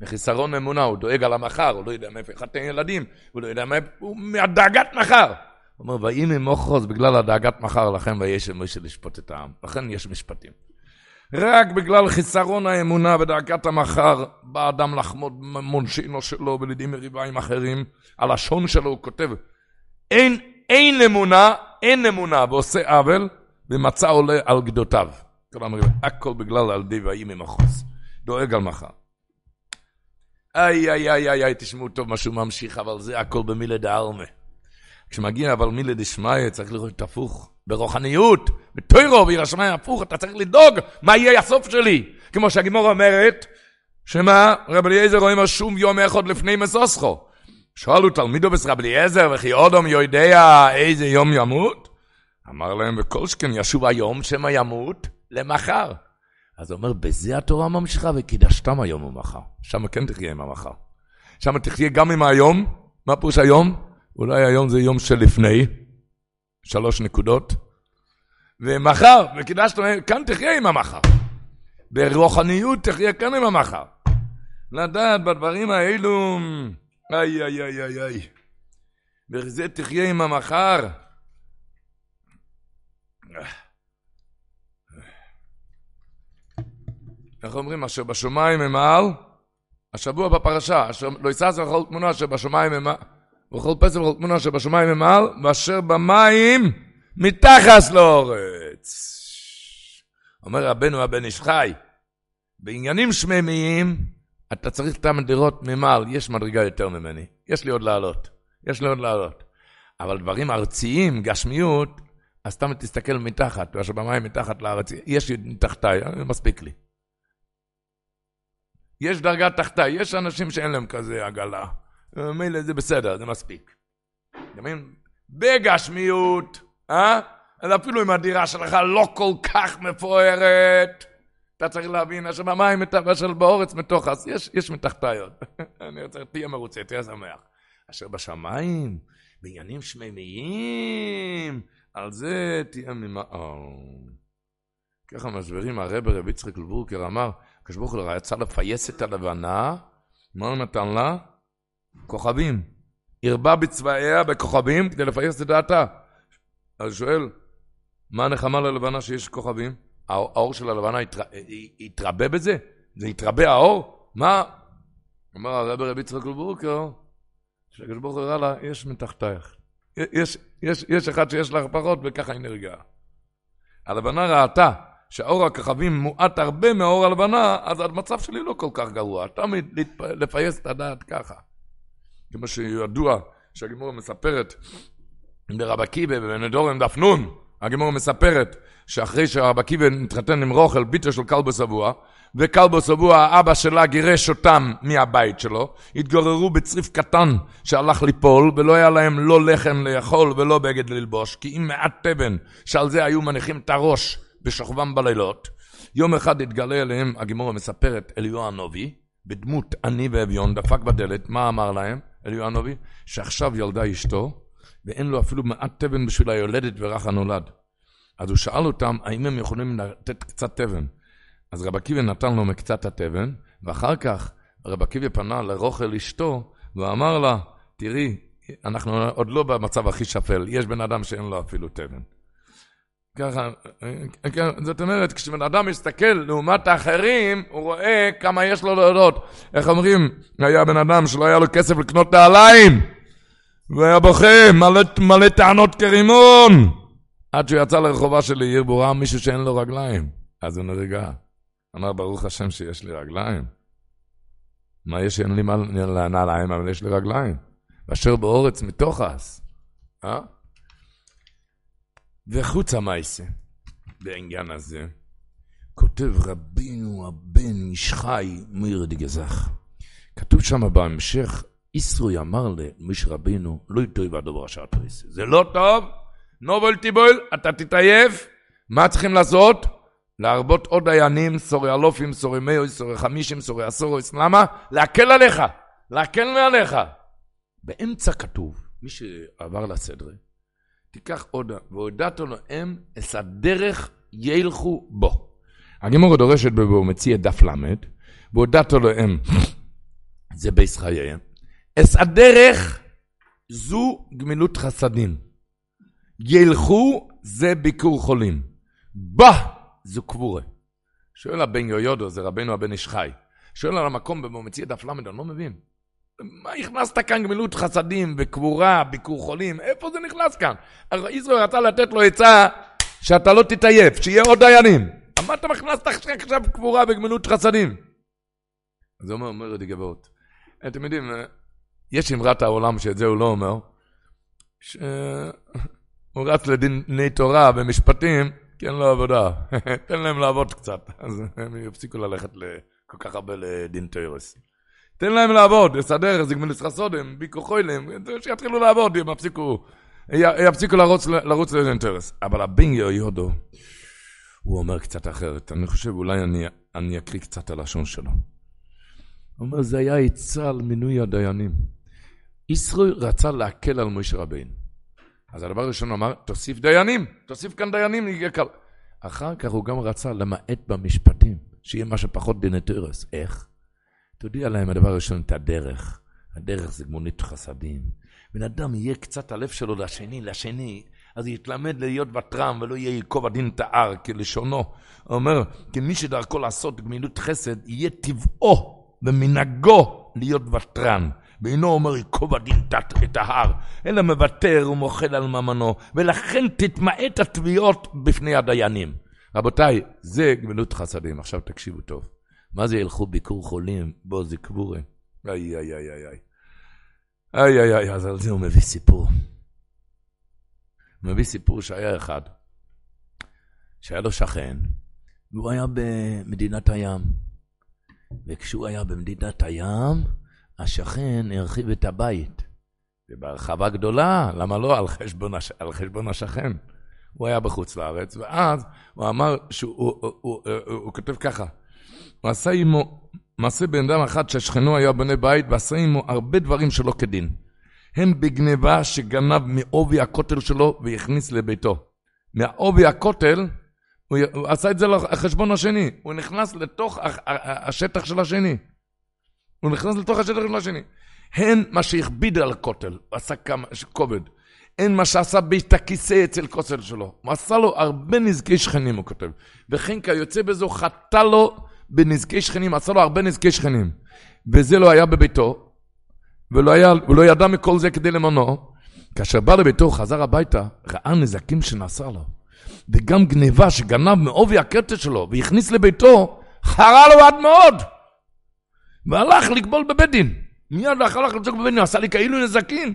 מחיסרון אמונה, הוא דואג על המחר, הוא לא יודע מאיפה יחתן ילדים, הוא לא יודע מאיפה, הוא מהדאגת מחר. הוא אומר, ויהי ממוחוז בגלל הדאגת מחר, לכן ויש משה לשפוט את העם. לכן יש משפטים. רק בגלל חיסרון האמונה ודאגת המחר, בא אדם לחמוד מונשינו שלו ולידים מריביים אחרים, הלשון שלו הוא כותב, אין, אין אמונה, אין אמונה, ועושה עוול, ומצא עולה על גדותיו. כלומר, הכל בגלל על די ויהי ממחוז. דואג על מחר. איי, איי, איי, איי, תשמעו טוב מה שהוא ממשיך, אבל זה הכל במילה דעלמה. כשמגיע אבל מילה דשמיא, צריך לראות הפוך. ברוחניות, בטוירו, וירשמי הפוך, אתה צריך לדאוג מה יהיה הסוף שלי. כמו שהגימור אומרת, שמה, רב אליעזר רואים שום יום אחד לפני מסוסכו. שאלו תלמידו בסרב אליעזר, וכי אודום יודע איזה יום ימות? אמר להם, וכל שכן ישוב היום שמא ימות למחר. אז הוא אומר, בזה התורה ממשיכה, וקידשתם היום ומחר. שם כן תחיה עם המחר. שם תחיה גם עם היום. מה פירוש היום? אולי היום זה יום שלפני, שלוש נקודות. ומחר, וקידשתם, כאן תחיה עם המחר. ברוחניות תחיה כאן עם המחר. לדעת בדברים האלו, איי, איי, איי, איי, איי. בזה תחיה עם המחר. איך אומרים? אשר בשמיים הם על, השבוע בפרשה, אשר לא יסס וכל תמונה אשר בשמיים הם על, וכל פסל וכל תמונה אשר בשמיים הם על, ואשר במים מתחס לאורץ. אומר רבנו הבן איש חי, בעניינים שמימיים, אתה צריך את המדירות ממעל, יש מדרגה יותר ממני, יש לי עוד לעלות, יש לי עוד לעלות. אבל דברים ארציים, גשמיות, אז סתם תסתכל מתחת, ואשר במים מתחת לארץ, יש לי מתחתיי, מספיק לי. יש דרגה תחתיי, יש אנשים שאין להם כזה עגלה. מילא זה בסדר, זה מספיק. בגשמיות, אה? אז אפילו אם הדירה שלך לא כל כך מפוארת, אתה צריך להבין, אשר במים ואשר באורץ מתוך, אז יש, יש מתחתיות. אני רוצה, תהיה מרוצה, תהיה שמח. אשר בשמיים, בעניינים שמימיים, על זה תהיה ממעון. ככה מסבירים הרב רב יצחק לבורקר אמר, הקדוש ברוך הוא רצה לפייס את הלבנה, מה הוא נתן לה? כוכבים. הרבה בצבעיה בכוכבים כדי לפייס את דעתה. אז שואל, מה הנחמה ללבנה שיש כוכבים? האור של הלבנה יתרבה בזה? זה יתרבה האור? מה? אומר הרב רבי יצחק לבורקר, שהקדוש ברוך הוא לה, יש מתחתייך. יש, יש, יש אחד שיש לך פחות וככה היא נרגעה. הלבנה ראתה שהאור הכוכבים מועט הרבה מאור הלבנה, אז המצב שלי לא כל כך גרוע. תמיד לפייס את הדעת ככה. כמו שידוע שהגימור מספרת ברב עקיבא בבנדורם דף נון, הגימור מספרת שאחרי שהרב עקיבא התחתן עם רוכל, ביטו של כלבו שבוע, וכלבו שבוע, אבא שלה גירש אותם מהבית שלו, התגוררו בצריף קטן שהלך ליפול, ולא היה להם לא לחם לאכול ולא בגד ללבוש, כי אם מעט תבן שעל זה היו מניחים את הראש בשוכבם בלילות, יום אחד התגלה אליהם, הגימורה מספרת, אליהו הנובי, בדמות עני ואביון, דפק בדלת, מה אמר להם, אליהו הנובי? שעכשיו ילדה אשתו, ואין לו אפילו מעט תבן בשביל היולדת ורך הנולד. אז הוא שאל אותם, האם הם יכולים לתת קצת תבן? אז רב עקיבא נתן לו מקצת התבן, ואחר כך רב עקיבא פנה לרוכל אשתו, ואמר לה, תראי, אנחנו עוד לא במצב הכי שפל, יש בן אדם שאין לו אפילו תבן. ככה, זאת אומרת, כשבן אדם מסתכל לעומת האחרים, הוא רואה כמה יש לו להודות. איך אומרים, היה בן אדם שלא היה לו כסף לקנות נעליים, והיה בוכה, מלא, מלא טענות כרימון. עד שהוא יצא לרחובה של עיר, והוא ראה מישהו שאין לו רגליים. אז הוא נרגע. אמר, ברוך השם שיש לי רגליים. מה יש שאין לי נעליים, אבל יש לי רגליים. ואשר באורץ מתוך אה? וחוץ המעשה, בעניין הזה, כותב רבינו הבן איש חי מאיר דגזך. כתוב שם בהמשך, איסרוי אמר למש רבינו, לא יטוי והדובר אשר תעשה. זה לא טוב, נובל טיבול, אתה תתעייף, מה צריכים לעשות? להרבות עוד דיינים, סורי אלופים, סורי מאוי, סורי חמישים, סורי עשורויס, למה? להקל עליך, להקל מעליך. באמצע כתוב, מי שעבר לסדרה, תיקח עוד, והודעת להם, אס הדרך ילכו בו. הגימור דורשת בו, מציע דף ל', והודעת להם, זה בייס חייהם, אס הדרך זו גמילות חסדים. ילכו זה ביקור חולים. בה זו קבורה. שואל הבן יויודו, זה רבנו הבן איש חי. שואל על המקום בו מציע דף ל', אני לא מבין. מה הכנסת כאן גמילות חסדים וקבורה, ביקור חולים? איפה זה נכנס כאן? ישראל רצה לתת לו עצה שאתה לא תתעייף, שיהיה עוד דיינים. מה אתה מכנסת עכשיו קבורה וגמילות חסדים? הוא אומר, אומר לי גבעות. אתם יודעים, יש אמרת העולם שאת זה הוא לא אומר, שהוא רץ לדיני תורה ומשפטים, כי אין לו עבודה. תן להם לעבוד קצת, אז הם יפסיקו ללכת כל כך הרבה לדין תירס. תן להם לעבוד, לסדר, זה גמלס חסודם, ביקו חוילם, שיתחילו לעבוד, הם יפסיקו, יפסיקו לרוץ, לרוץ לאינטרס. אבל הבינגר יודו, הוא אומר קצת אחרת. אני חושב, אולי אני, אני אקריא קצת הלשון שלו. הוא אומר, זה היה עצה על מינוי הדיינים. ישראל רצה להקל על משה רבינו. אז הדבר הראשון הוא אמר, תוסיף דיינים, תוסיף כאן דיינים, יהיה קל. אחר כך הוא גם רצה למעט במשפטים, שיהיה מה שפחות דינטרס. איך? תודיע להם הדבר הראשון את הדרך. הדרך זה מונית חסדים. בן אדם יהיה קצת הלב שלו לשני, לשני, אז יתלמד להיות ותרם ולא יהיה ייקוב הדין את ההר כלשונו. הוא אומר, כי מי שדרכו לעשות גמילות חסד, יהיה טבעו ומנהגו להיות ותרן. ואינו אומר ייקוב הדין את ההר, אלא מוותר ומוחל על ממנו, ולכן תתמעט התביעות בפני הדיינים. רבותיי, זה גמילות חסדים. עכשיו תקשיבו טוב. מה זה ילכו ביקור חולים? בוא, זה קבורה. איי, איי, איי, איי. איי, איי, איי, אז על זה הוא מביא סיפור. הוא מביא סיפור שהיה אחד, שהיה לו שכן, והוא היה במדינת הים. וכשהוא היה במדינת הים, השכן הרחיב את הבית. ובהרחבה גדולה, למה לא? על חשבון, הש... על חשבון השכן. הוא היה בחוץ לארץ, ואז הוא אמר, שהוא, הוא, הוא, הוא, הוא, הוא כותב ככה, הוא עשה עמו מעשה בן אדם אחד ששכנו היה בונה בית, ועשה עמו הרבה דברים שלא כדין. הם בגניבה שגנב מעובי הכותל שלו והכניס לביתו. מעובי הכותל, הוא, עשה את זה לחשבון השני, הוא נכנס לתוך השטח של השני. הוא נכנס לתוך השטח של השני. הן מה שהכביד על הכותל, הוא עשה כמה, כובד. אין מה שעשה בית הכיסא אצל כותל שלו. הוא עשה לו הרבה נזקי שכנים, הוא כותב. וכן כיוצא בזו חטא לו בנזקי שכנים, עשה לו הרבה נזקי שכנים. וזה לא היה בביתו, ולא היה, הוא לא ידע מכל זה כדי למנוע. כאשר בא לביתו, חזר הביתה, ראה נזקים שנעשה לו. וגם גניבה שגנב מעובי הקטע שלו והכניס לביתו, חרה לו עד מאוד. והלך לגבול בבית דין. מיד הלך לגבול בבית דין, עשה לי כאילו נזקים.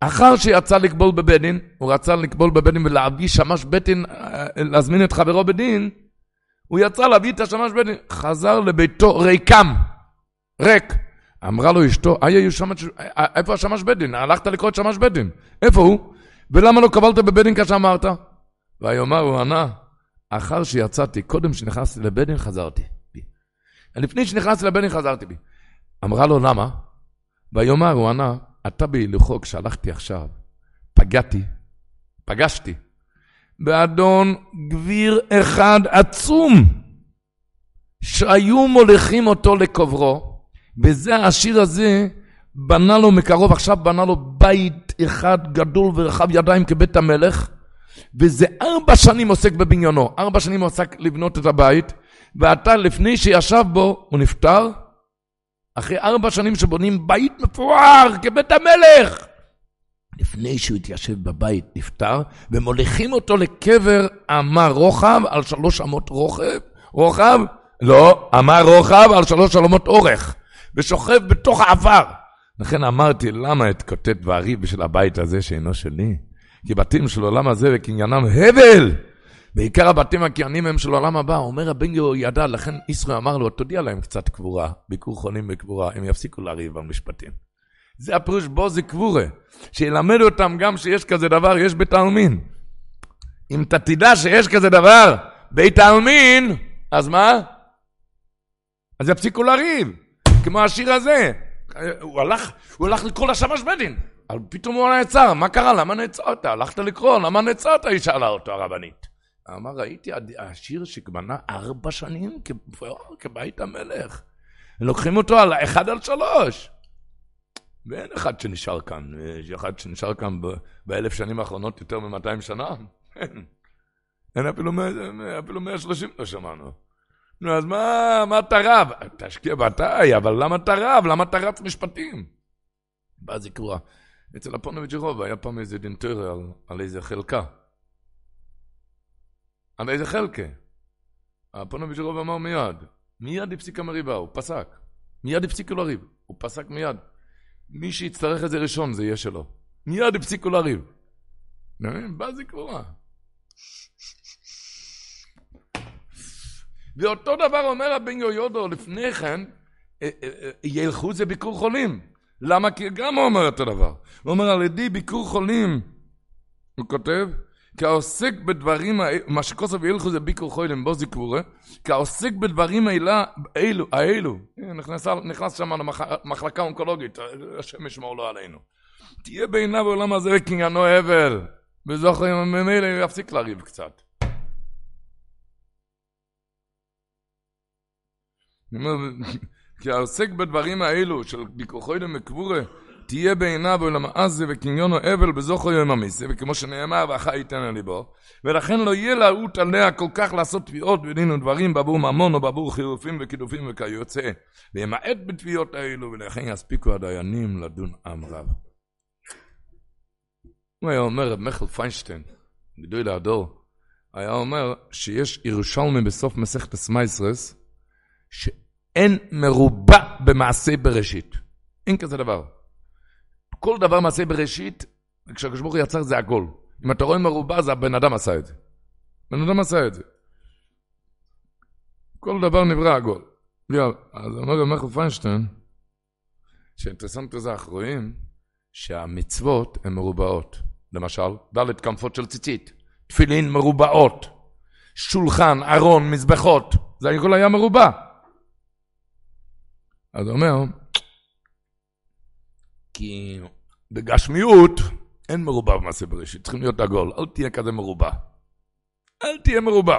אחר שיצא לקבול בבית דין, הוא רצה לקבול בבית דין ולהביא שמש בית דין, אה, להזמין את חברו בדין, הוא יצא להביא את השמש בית דין, חזר לביתו ריקם, ריק. אמרה לו אשתו, אה, איפה השמש בית דין? הלכת לקרוא את שמש בית דין. איפה הוא? ולמה לא קבלת בבית דין כשאמרת? ויאמר, הוא ענה, אחר שיצאתי, קודם שנכנסתי לבית דין חזרתי בי. לפני שנכנסתי לבית דין חזרתי בי. אמרה לו, למה? ויאמר, הוא ענה, אתה בהילוכו, כשהלכתי עכשיו, פגעתי, פגשתי, באדון גביר אחד עצום, שהיו מוליכים אותו לקוברו, וזה השיר הזה בנה לו מקרוב, עכשיו בנה לו בית אחד גדול ורחב ידיים כבית המלך, וזה ארבע שנים עוסק בבניינו, ארבע שנים עוסק לבנות את הבית, ועתה לפני שישב בו, הוא נפטר, אחרי ארבע שנים שבונים בית מפואר כבית המלך. לפני שהוא התיישב בבית, נפטר, ומוליכים אותו לקבר אמה רוחב על שלוש אמות רוחב, רוחב, לא, אמה רוחב על שלוש אמות אורך, ושוכב בתוך העבר. לכן אמרתי, למה אתקוטט ואריב בשביל הבית הזה שאינו שלי? כי בתים של עולם הזה וקניינם הבל! בעיקר הבתים הקיינים הם של העולם הבא. אומר הבן גאו ידע, לכן ישראל אמר לו, תודיע להם קצת קבורה, ביקור חולים בקבורה, הם יפסיקו לריב במשפטים. זה הפירוש בו זה קבורה, שילמד אותם גם שיש כזה דבר, יש בית העלמין. אם אתה תדע שיש כזה דבר, בית העלמין, אז מה? אז יפסיקו לריב, כמו השיר הזה. הוא הלך, הוא הלך לקרוא לשמש בדין. פתאום הוא נעצר, מה קרה? למה נעצרת? הלכת לקרוא, למה נעצרת? היא שאלה אותו הרבנית. אמר, ראיתי השיר שבנה ארבע שנים כבית המלך. לוקחים אותו על אחד על שלוש. ואין אחד שנשאר כאן. יש אחד שנשאר כאן באלף שנים האחרונות יותר מ-200 שנה. אין אפילו, אפילו 130 לא שמענו. נו, אז מה, מה אתה רב? תשקיע בתאי, אבל למה אתה רב? למה אתה רץ משפטים? ואז היא קראה. אצל הפונוביץ' רוב היה פעם איזה דינטר על, על איזה חלקה. על איזה חלקה? הפונוביץ' רוב אמר מיד, מיד הפסיק המריבה, הוא פסק. מיד הפסיקו לריב, הוא פסק מיד. מי שיצטרך את זה ראשון, זה יהיה שלו. מיד הפסיקו לריב. בא זה קבורה. ואותו דבר אומר הבן יהודו לפני כן, אה, אה, אה, ילכו זה ביקור חולים. למה? כי גם הוא אומר אותו דבר. הוא אומר, על ידי ביקור חולים, הוא כותב, כעוסק בדברים מה שכוסף ילכו זה ביקור חולים, בו זיקבורה, כעוסק בדברים האלו, האלו, נכנס, נכנס שם למחלקה אונקולוגית, השם ישמור לו עלינו. תהיה בעיניו בעולם הזה וקניינו הבל, וזוכר ממילא יפסיק לריב קצת. כי העוסק בדברים האלו של ביקורחוי למקבורה, תהיה בעיניו עולם עזה וקניונו אבל בזוכו יום המיסה, וכמו שנאמר, ואחי ייתן על ליבו, ולכן לא יהיה להוט עליה כל כך לעשות תביעות ודין ודברים בעבור ממון או בעבור חירופים וקידופים וכיוצא, וימעט בתביעות האלו, ולכן יספיקו הדיינים לדון עם רב. הוא היה אומר, רב מיכל פיינשטיין, גדול הדור, היה אומר שיש ירושלמי בסוף מסכת הסמייסרס, אין מרובע במעשה בראשית. אין כזה דבר. כל דבר מעשה בראשית, כשהקדוש ברוך הוא יצר זה עגול. אם אתה רואה מרובע, זה הבן אדם עשה את זה. בן אדם עשה את זה. כל דבר נברא עגול. אז אומר רב מיכאל פיינשטיין, שאינטרסנט לזה, אנחנו רואים שהמצוות הן מרובעות. למשל, ד' כנפות של ציצית, תפילין מרובעות, שולחן, ארון, מזבחות, זה הכל היה מרובע. אז הוא אומר, כי בגשמיות אין מרובע במעשה בראשית, צריכים להיות עגול, אל תהיה כזה מרובע. אל תהיה מרובע.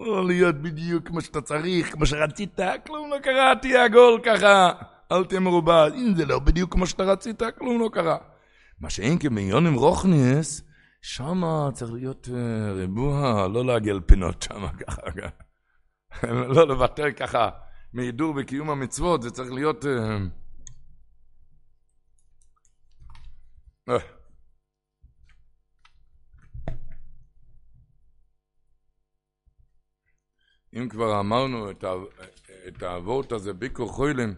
לא להיות בדיוק כמו שאתה צריך, כמו שרצית, כלום לא קרה, תהיה עגול ככה, אל תהיה מרובע. אם זה לא בדיוק כמו שאתה רצית, כלום לא קרה. מה שאין כמיונים רוכניס, שמה צריך להיות uh, ריבוע, לא לעגל פינות שמה ככה. לא לוותר ככה. מהידור וקיום המצוות, זה צריך להיות... אה, אה. אם כבר אמרנו את האבות הזה, ביקור חוילם,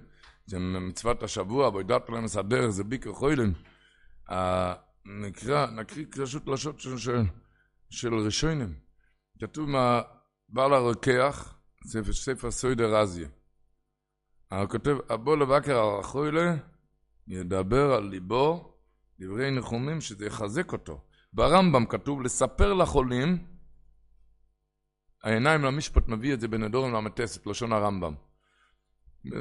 זה מצוות השבוע, בעידת להם מסדר, זה ביקור חוילם, נקרא, נקריא פשוט לשון של, של, ראשונים. כתוב מה בעל הרוקח, ספר, ספר סוידר. הוא כותב, אבו לבקר על החוילה, ידבר על ליבו, דברי ניחומים, שזה יחזק אותו. ברמב"ם כתוב, לספר לחולים, העיניים למשפט מביא את זה בנדורים למטסת, לשון הרמב"ם.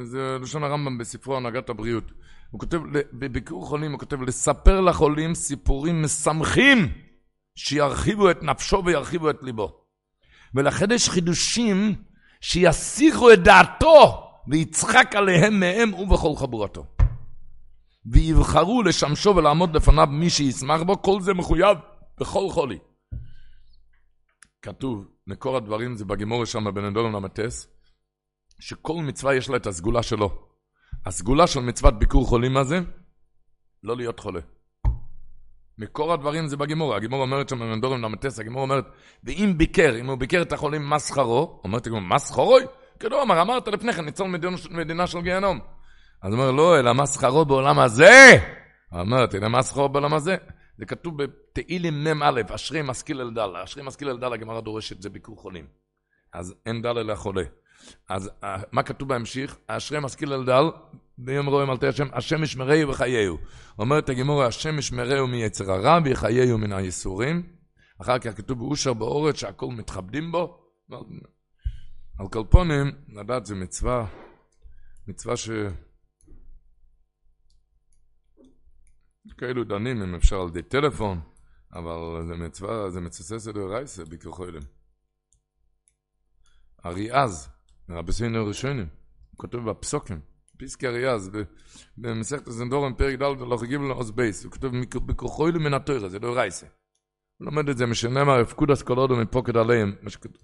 זה לשון הרמב"ם בספרו הנהגת הבריאות. הוא כותב, בביקור חולים, הוא כותב, לספר לחולים סיפורים משמחים שירחיבו את נפשו וירחיבו את ליבו. ולכן יש חידושים שיסיחו את דעתו ויצחק עליהם מהם ובכל חבורתו. ויבחרו לשמשו ולעמוד לפניו מי שישמח בו, כל זה מחויב בכל חולי. כתוב, מקור הדברים זה בגימור שם בנדון למטס, שכל מצווה יש לה את הסגולה שלו. הסגולה של מצוות ביקור חולים הזה, לא להיות חולה. מקור הדברים זה בגימור, הגימור אומרת שם בנדורם למטס, הגימור אומרת, ואם ביקר, אם הוא ביקר את החולים מסחרו, אומרת הגימור, מסחרוי? כאילו אמר, אמרת לפני כן, ניצור מדינה של גיהנום. אז הוא אומר, לא, אלא מסחרו בעולם הזה. אמרתי, אלא מסחרו בעולם הזה. זה כתוב בתהילים מ"א, אשרי משכיל אל דל. אשרי משכיל אל דל, הגמרא דורשת, זה ביקור חולים. אז אין דל אלא חולה. אז אה, מה כתוב בהמשך? אשרי משכיל אל דל, ביום רואים על תהיה השם, השם ישמרהו וחייהו. אומרת הגמור, השם ישמרהו מיצר הרע ויחייהו מן הייסורים. אחר כך כתוב באושר באורץ שהכל מתכבדים בו. על כל פונים, לדעת זה מצווה, מצווה ש... כאלו דנים אם אפשר על ידי טלפון, אבל זה מצווה, זה מצווה סדר רייסה ביקרחוילם. אריאז, רבי סיינו הראשונים, כותב בפסוקים, פיסקי אריאז, במסכת הזנדורם פרק ד' הלוך הגיב לו עוז בייס, הוא כותב ביקרחוילם מן התוירה, זה לא רייסה. הוא לומד את זה משנאמר, הפקוד אסקולודו מפוקד עליהם, מה שכתוב.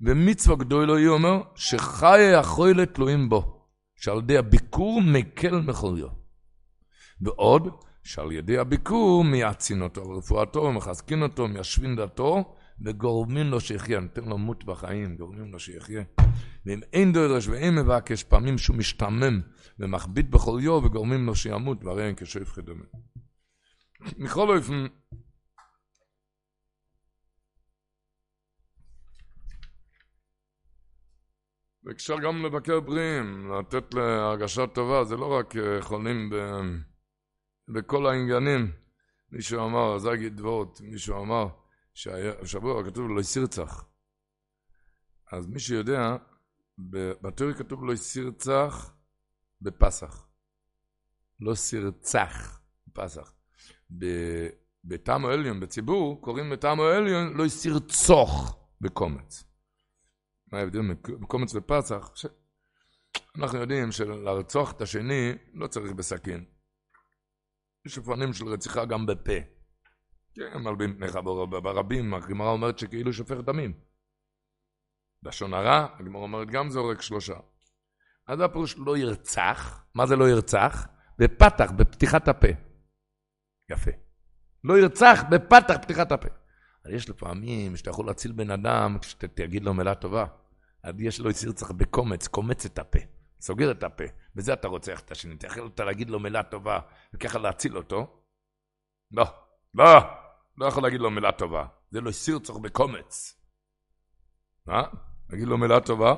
ומצווה גדולו היא אומר, שחיי החוילה תלויים בו, שעל ידי הביקור מקל מחוליו. ועוד, שעל ידי הביקור מייעצין אותו על רפואתו, מחזקין אותו, מיישבין דתו, וגורמים לו שיחיה, נותן לו מות בחיים, גורמים לו שיחיה. ואם אין דורש ואין מבקש, פעמים שהוא משתמם ומכביד בכל יום, וגורמים לו שימות, והרי אין כשואף חדומה. מכל אופן, ואפשר גם לבקר בריאים, לתת להרגשה טובה, זה לא רק אה, חולים ב... בכל העניינים. מישהו אמר, זה אגיד דברות, מישהו אמר, שהשבוע כתוב לא יסירצח. אז מי שיודע, בתיאוריה כתוב לא יסירצח בפסח. לא סירצח בפסח. בטעם העליון, בציבור, קוראים לטעם העליון לא יסירצוך בקומץ. מה ההבדל בקומץ ופסח? ש... אנחנו יודעים שלרצוח את השני לא צריך בסכין. יש אופנים של רציחה גם בפה. כן, מלבים פניך ברבים, הגמרא אומרת שכאילו שופך דמים. לשון הרע, הגמרא אומרת גם זורק שלושה. אז הפירוש לא ירצח, מה זה לא ירצח? בפתח, בפתיחת הפה. יפה. לא ירצח בפתח פתיחת הפה. אבל יש לפעמים שאתה יכול להציל בן אדם כשתגיד לו מילה טובה. אז יש לו ירצח בקומץ, קומץ את הפה. סוגר את הפה, בזה אתה רוצח את השני. אתה יכול להגיד לו מילה טובה וככה להציל אותו? לא, לא, לא יכול להגיד לו מילה טובה. זה לא סיר צורך בקומץ. מה? להגיד לו מילה טובה?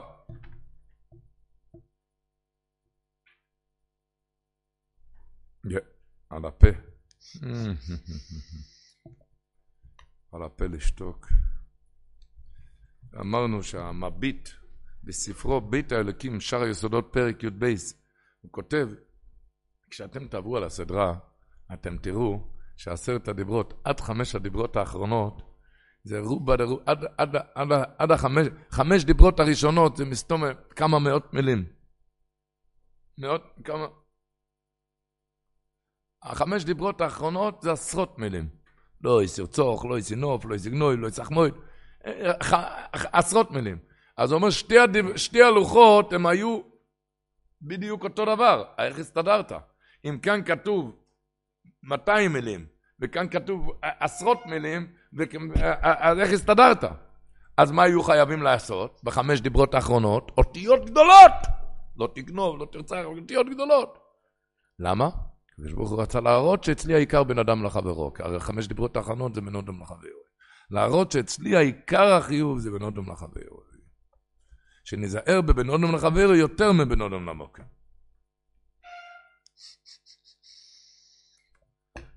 על הפה. על הפה לשתוק. אמרנו שהמביט בספרו בית האלוקים, שער היסודות, פרק י"ב, הוא כותב, כשאתם תעברו על הסדרה, אתם תראו שעשרת הדיברות, עד חמש הדיברות האחרונות, זה רובה דרו, עד, עד, עד, עד החמש, חמש דיברות הראשונות, זה מסתום כמה מאות מילים. מאות, כמה... החמש דיברות האחרונות זה עשרות מילים. לא יסרצוך, לא יסינוף, לא יסגנוי, לא יסחמוי, אה, עשרות מילים. אז הוא אומר, שתי, הדיב... שתי הלוחות הם היו בדיוק אותו דבר. איך הסתדרת? אם כאן כתוב 200 מילים, וכאן כתוב עשרות מילים, אז איך הסתדרת? אז מה היו חייבים לעשות בחמש דיברות האחרונות? אותיות גדולות! לא תגנוב, לא תרצח, אותיות גדולות. למה? הקדוש ברוך הוא רצה להראות שאצלי העיקר בין אדם לחברו, כי הרי חמש דיברות האחרונות זה בין אדם לחברו. להראות שאצלי העיקר החיוב זה בין אדם לחברו. שניזהר בבין אדם לחברו יותר מבין אדם למוקר.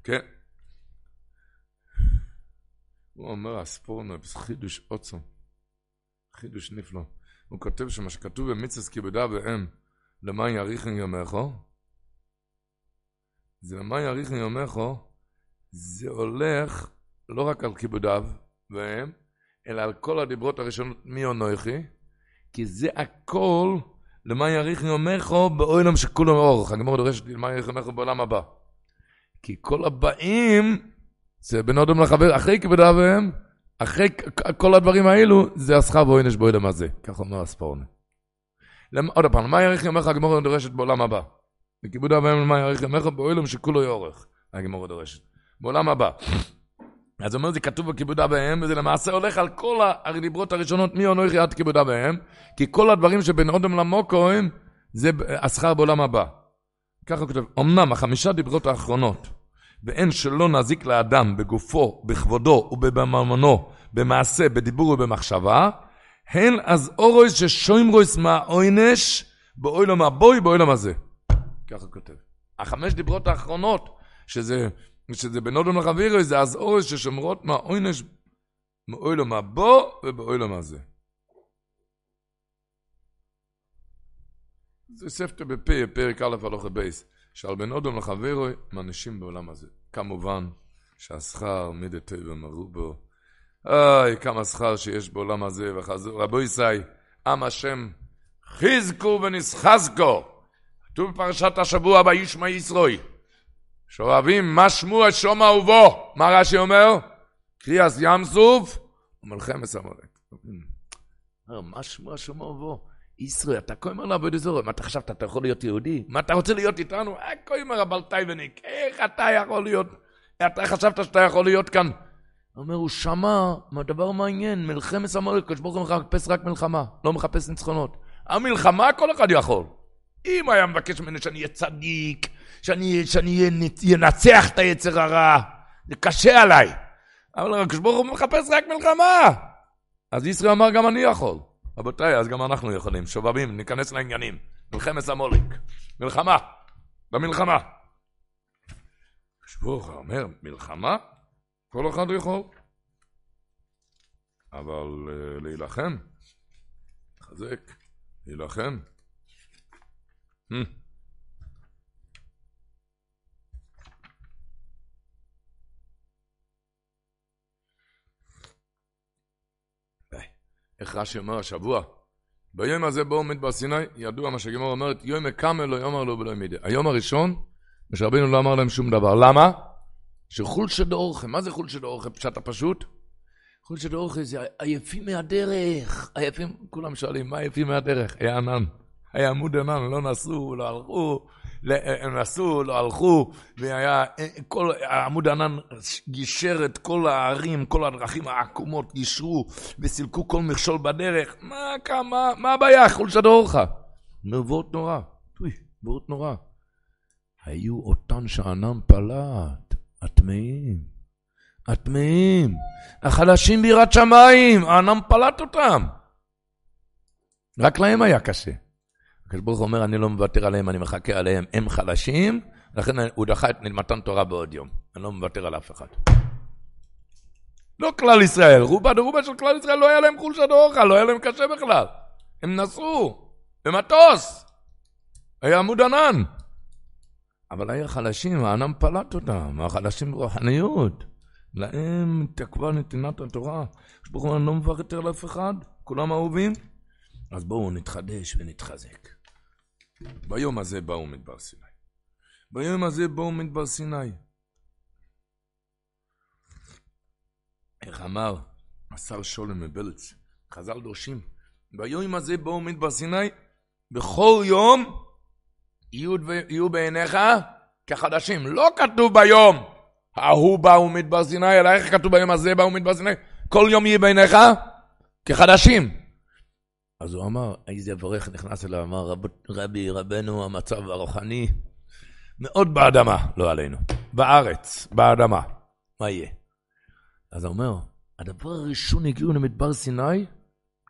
כן. הוא אומר, הספורנו, חידוש עוצם, חידוש נפלא. הוא כותב שמה שכתוב במצווה כיבדה ואם, למען יאריכן יומךו, זה למען יאריכן יומךו, זה הולך לא רק על כיבודיו והם, אלא על כל הדיברות הראשונות מי אונוכי, כי זה הכל למען יאריכן יומךו באוילם שכולם אורך. הגמור דורשת למען יאריכן יומךו בעולם הבא. כי כל הבאים זה בין אדם לחבר, אחרי כיבודיו והם, אחרי כל הדברים האלו, זה השכר ועונש באוילם הזה. כך אומר הספורנה. עוד פעם, מה יאריך ימיך הגמור דורשת בעולם הבא? בכיבוד אב ואם מה יאריך ימיך באוילם שכולו יאורך, הגמור דורשת. בעולם הבא. אז אומר זה כתוב בכיבוד אב ואם, וזה למעשה הולך על כל הדיברות הראשונות מי אונוכי עד כיבוד אב ואם, כי כל הדברים שבין אודם למוקוים, זה השכר בעולם הבא. ככה הוא כותב, אמנם החמישה דיברות האחרונות, ואין שלא נזיק לאדם בגופו, בכבודו ובממונו, במעשה, בדיבור ובמחשבה, הן אזהרות ששומרות מהעונש בעולם הבא ובעולם הזה. ככה כותב. החמש דיברות האחרונות, שזה, שזה בין אדם לחברו, זה אזהרות ששומרות מהעונש בעולם הבא ובעולם הזה. זה תוספתא בפאה, פרק א' הלכה ב', שעל בין אדם לחברו מענישים בעולם הזה. כמובן שהשכר מידה טובה מרובה אוי, כמה שכר שיש בעולם הזה, וחזור, רבו ישי, עם השם, חיזקו ונסחזקו. כתוב בפרשת השבוע בישמע ישרוי, שאוהבים מה שמוע שומע ובו. מה רש"י אומר? קריאס ים סוף ומלחמת עמלק. מה שמוע שומע ובו? ישראל, אתה כה אומר לעבוד אזור, מה אתה חשבת, אתה יכול להיות יהודי? מה אתה רוצה להיות איתנו? אה, כה אומר הבלטייבניק, איך אתה יכול להיות, אתה חשבת שאתה יכול להיות כאן? אומר, הוא שמע דבר מעניין, מלחמת עמלק, הקדוש ברוך הוא מחפש רק מלחמה, לא מחפש ניצחונות. המלחמה כל אחד יכול. אם היה מבקש ממני שאני אהיה צדיק, שאני, שאני אנצח את היצר הרע, זה קשה עליי. אבל הקדוש ברוך הוא מחפש רק מלחמה. אז ישראל אמר, גם אני יכול. רבותיי, אז גם אנחנו יכולים. שובבים, ניכנס לעניינים. מלחמת עמלק. מלחמה. במלחמה. הוא אומר, מלחמה? כל אחד יכול. אבל uh, להילחם, חזק, להילחם. Hmm. איך רש"י אומר השבוע? ביום הזה בואו מדבר סיני, ידוע מה שגמור אומרת, יום הקמל לא יאמר לו ולא ימידי. היום הראשון, משה רבינו לא אמר להם שום דבר. למה? שחולשא דאורחם, מה זה חולשא דאורחם? פשט הפשוט? חולשא דאורחם זה עייפים מהדרך, עייפים, כולם שואלים, מה עייפים מהדרך? היה ענן, היה עמוד ענן, לא נסעו, לא הלכו, הם נסעו, לא הלכו, והיה, כל, עמוד ענן גישר את כל הערים, כל הדרכים העקומות גישרו, וסילקו כל מכשול בדרך, מה, מה, מה הבעיה? חולשא דאורחא. נבואות נורא, נבואות נורא. היו אותן שענן פלט. הטמאים, הטמאים, החלשים ביראת שמיים, הענם פלט אותם. רק להם היה קשה. הקדוש ברוך הוא אומר, אני לא מוותר עליהם, אני מחכה עליהם, הם חלשים, לכן הוא דחה את מתן תורה בעוד יום. אני לא מוותר על אף אחד. לא כלל ישראל, רובה דרובה של כלל ישראל, לא היה להם חולשה דאורחה, לא היה להם קשה בכלל. הם נסעו במטוס, היה עמוד ענן. אבל היה חלשים, הענם פלט אותם, החלשים ברוחניות. להם התעכבה נתינת התורה. ברוך הוא לא מוותר על אף אחד, כולם אהובים. אז בואו נתחדש ונתחזק. ביום הזה באו מדבר סיני. ביום הזה באו מדבר סיני. איך אמר השר שולם מבלץ, חז"ל דורשים, ביום הזה באו מדבר סיני, בכל יום יהיו בעיניך כחדשים. לא כתוב ביום ההוא באו מדבר סיני, אלא איך כתוב ביום הזה באו מדבר סיני? כל יום יהיה בעיניך כחדשים. אז הוא אמר, איזה אברך נכנס אליו, אמר רב, רבי, רבנו, המצב הרוחני
מאוד באדמה, לא עלינו, בארץ, באדמה. מה יהיה? אז הוא אומר, הדבר הראשון הגיעו למדבר סיני,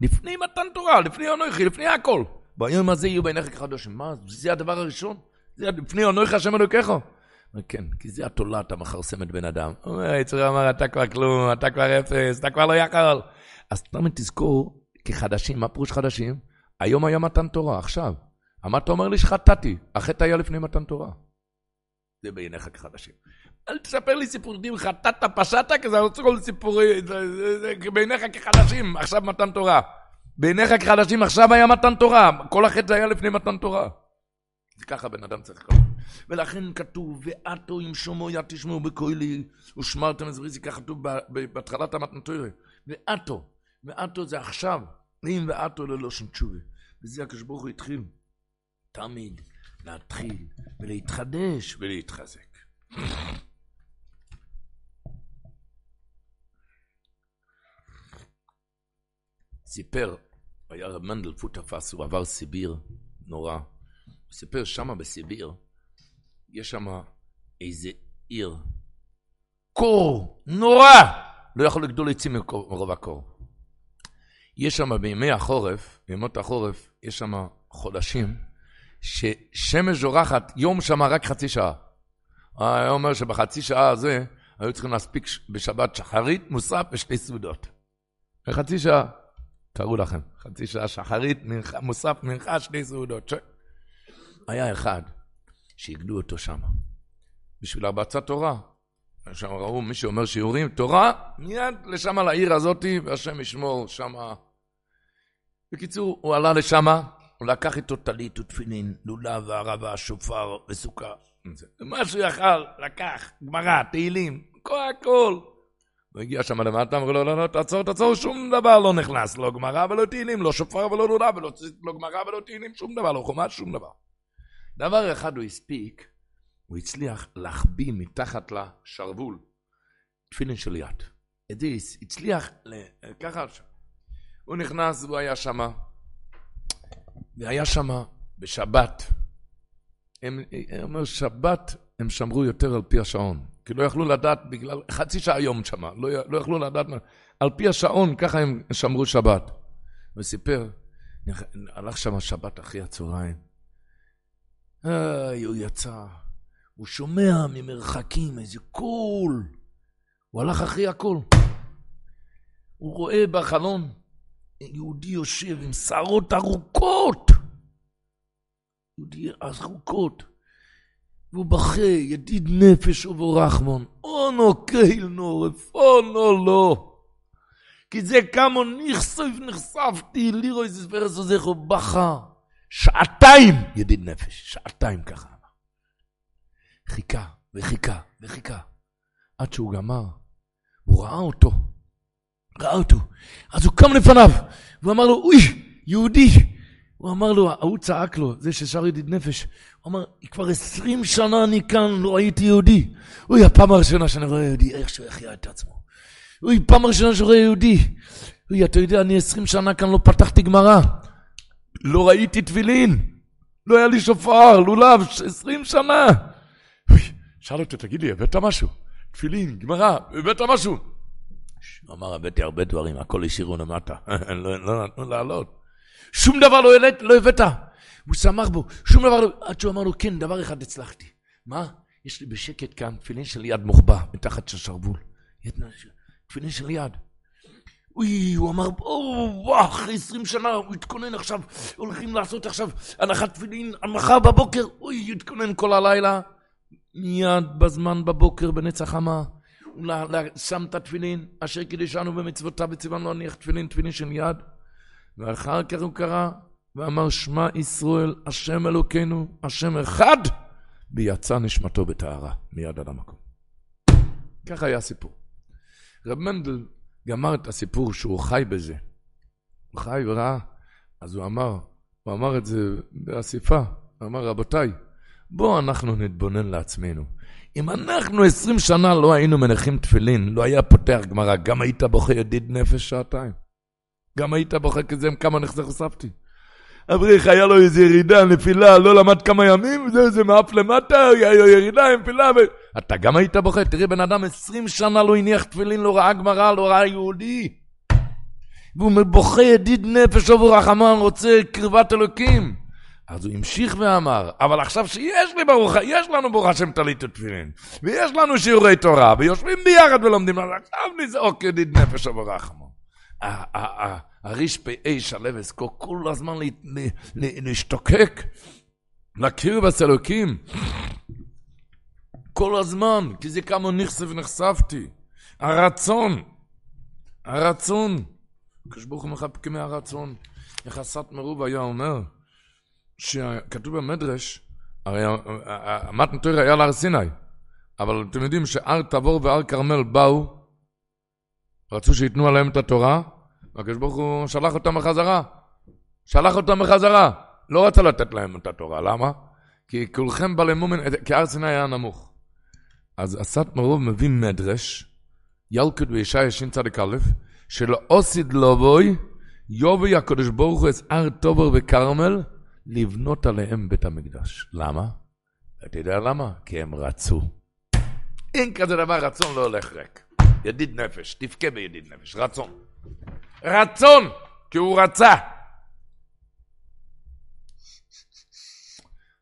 לפני מתן תורה, לפני אנוכי, לפני הכל. ביום הזה יהיו בעיניך כחדושים. מה, זה הדבר הראשון? זה לפני אנוכי השם אלוקיך? כן, כי זה התולעת המכרסמת בן אדם. הוא אומר, יצור אמר, אתה כבר כלום, אתה כבר אפס, אתה כבר לא יכול. אז תמיד תזכור, כחדשים, מה פירוש חדשים? היום היה מתן תורה, עכשיו. אתה אומר לי שחטאתי? החטא היה לפני מתן תורה. זה בעיניך כחדשים. אל תספר לי סיפורים, חטאת, פשעת, כי זה כל סיפורים, בעיניך כחדשים, עכשיו מתן תורה. בעיניך כחדשים, עכשיו היה מתן תורה. כל החטא היה לפני מתן תורה. זה ככה בן אדם צריך לקרוא. ולכן כתוב, ועתו עם שומו יד תשמעו בקולי, ושמרתם את זה, ככה כתוב בהתחלת המתנתוירה. ועתו, ועתו זה עכשיו, אם ועתו ללא שום תשובה. וזה הקדוש ברוך הוא התחיל. תמיד להתחיל ולהתחדש ולהתחזק. סיפר, היה רב מנדל פוט תפס, הוא עבר סיביר, נורא. הוא סיפר שמה בסיביר, יש שם איזה עיר, קור, נורא! לא יכול לגדול עצים מרוב הקור. יש שם בימי החורף, בימות החורף, יש שם חודשים ששמש זורחת יום שם רק חצי שעה. היה אומר שבחצי שעה הזה היו צריכים להספיק בשבת שחרית, מוסף ושתי סעודות. בחצי שעה, תארו לכם, חצי שעה שחרית, מוסף, מנחה, שתי סעודות. ש... היה אחד שהגדו אותו שם, בשביל הרבצת תורה. שם ראו מי שאומר שיעורים, תורה, מיד לשם לעיר הזאתי, והשם ישמור שמה. בקיצור, הוא עלה לשמה, הוא לקח איתו טלית ותפילין, לולב וערבה, שופר וסוכה. מה שהוא יכל, לקח, גמרא, תהילים, כל הכל. הוא הגיע שם למטה, אמרו לו, לא, לא, תעצור, תעצור, שום דבר לא נכנס, לא גמרא ולא תהילים, לא שופר ולא לולב, ולא לא גמרא ולא תהילים, שום דבר, לא חומש, שום דבר. דבר אחד הוא הספיק, הוא הצליח להחביא מתחת לשרוול תפילין של יד. את זה הצליח, ככה, הוא נכנס והוא היה שמה. והיה שם בשבת, הם, הם אומר שבת הם שמרו יותר על פי השעון, כי לא יכלו לדעת בגלל, חצי שעה יום שם, לא, לא יכלו לדעת, על פי השעון ככה הם שמרו שבת. וסיפר, הלך שם שבת אחרי הצהריים, איי, הוא יצא, הוא שומע ממרחקים איזה קול, הוא הלך אחרי הקול. הוא רואה בחלון יהודי יושב עם שערות ארוכות, יהודי ארוכות, והוא בכה, ידיד נפש ובורחמון, אונו קהילנו, רפונו לא. כי זה כמו נכסף נחשפתי, לירו איזה ספרס עוזך בכה. שעתיים, ידיד נפש, שעתיים ככה. חיכה וחיכה וחיכה, עד שהוא גמר, הוא ראה אותו. ראה אותו. אז הוא קם לפניו, והוא אמר לו, אוי, יהודי. הוא אמר לו, ההוא צעק לו, זה ששר ידיד נפש. הוא אמר, כבר עשרים שנה אני כאן, לא הייתי יהודי. אוי, הפעם הראשונה שאני רואה יהודי, איך שהוא יחיה את עצמו. אוי, פעם הראשונה שאני רואה יהודי. אוי, אתה יודע, אני עשרים שנה כאן לא פתחתי גמרא. לא ראיתי תפילין. לא היה לי שופר, לולב, עשרים שנה. אוי, שאל אותו, תגיד לי, הבאת משהו? תפילין, גמרא, הבאת משהו? הוא אמר, הבאתי הרבה דברים, הכל השאירו למטה, לא, לא נתנו לעלות. שום דבר לא, לא הבאת. הוא שמח בו, שום דבר לא... עד שהוא אמר לו, כן, דבר אחד הצלחתי. מה? יש לי בשקט כאן תפילין של יד מוחבא, מתחת של שרוול. תפילין של יד. אוי, הוא אמר, וואו, אחרי עשרים שנה, הוא התכונן עכשיו, הולכים לעשות עכשיו הנחת תפילין, מחר בבוקר, אוי, התכונן כל הלילה. מיד בזמן בבוקר, בנצח חמה. שם את התפילין, אשר קידשנו במצוותיו וציוונו להניח תפילין, תפילין של יד. ואחר כך הוא קרא ואמר, שמע ישראל, השם אלוקינו, השם אחד, ויצא נשמתו בטהרה, מיד על המקום. ככה היה הסיפור. רב מנדל גמר את הסיפור שהוא חי בזה. הוא חי וראה, אז הוא אמר, הוא אמר את זה באספה, הוא אמר, רבותיי, בואו אנחנו נתבונן לעצמנו. אם אנחנו עשרים שנה לא היינו מניחים תפילין, לא היה פותח גמרא, גם היית בוכה ידיד נפש שעתיים. גם היית בוכה כזה כמה נחזר הוספתי. אברך היה לו איזה ירידה, נפילה, לא למד כמה ימים, זהו, זה מעף למטה, היה לו ירידה, נפילה, ו... אתה גם היית בוכה, תראי, בן אדם עשרים שנה לא הניח תפילין, לא ראה גמרא, לא ראה יהודי. והוא בוכה ידיד נפש עבור רחמן, רוצה קרבת אלוקים. אז הוא המשיך ואמר, אבל עכשיו שיש לי ברוך, יש לנו ברוך השם טלית ותפילין, ויש לנו שיעורי תורה, ויושבים ביחד ולומדים, אז עכשיו נזעוק ידיד נפש עבור רחמן. הריש פ"א שלו אזכו כל הזמן להשתוקק, להכיר בסלוקים. כל הזמן, כי זה כמה נכסף ונחשפתי. הרצון, הרצון. הקדוש ברוך הוא מחבק מהרצון. איך הסת מרוב היה אומר, שכתוב במדרש, הרי המתנתר היה להר סיני, אבל אתם יודעים שהר תבור והר כרמל באו, רצו שייתנו עליהם את התורה, והקדוש ברוך הוא שלח אותם בחזרה. שלח אותם בחזרה. לא רצה לתת להם את התורה, למה? כי כולכם בעלי מומן, כי הר סיני היה נמוך. אז אסת מרוב מביא מדרש, ילקוד וישעיה שצ"א, שלא אוסיד לבוי, יובי הקדוש ברוך הוא את הר טובר וכרמל, לבנות עליהם בית המקדש. למה? אתה יודע למה? כי הם רצו. אין כזה דבר, רצון לא הולך ריק. ידיד נפש, תבכה בידיד נפש, רצון. רצון, כי הוא רצה.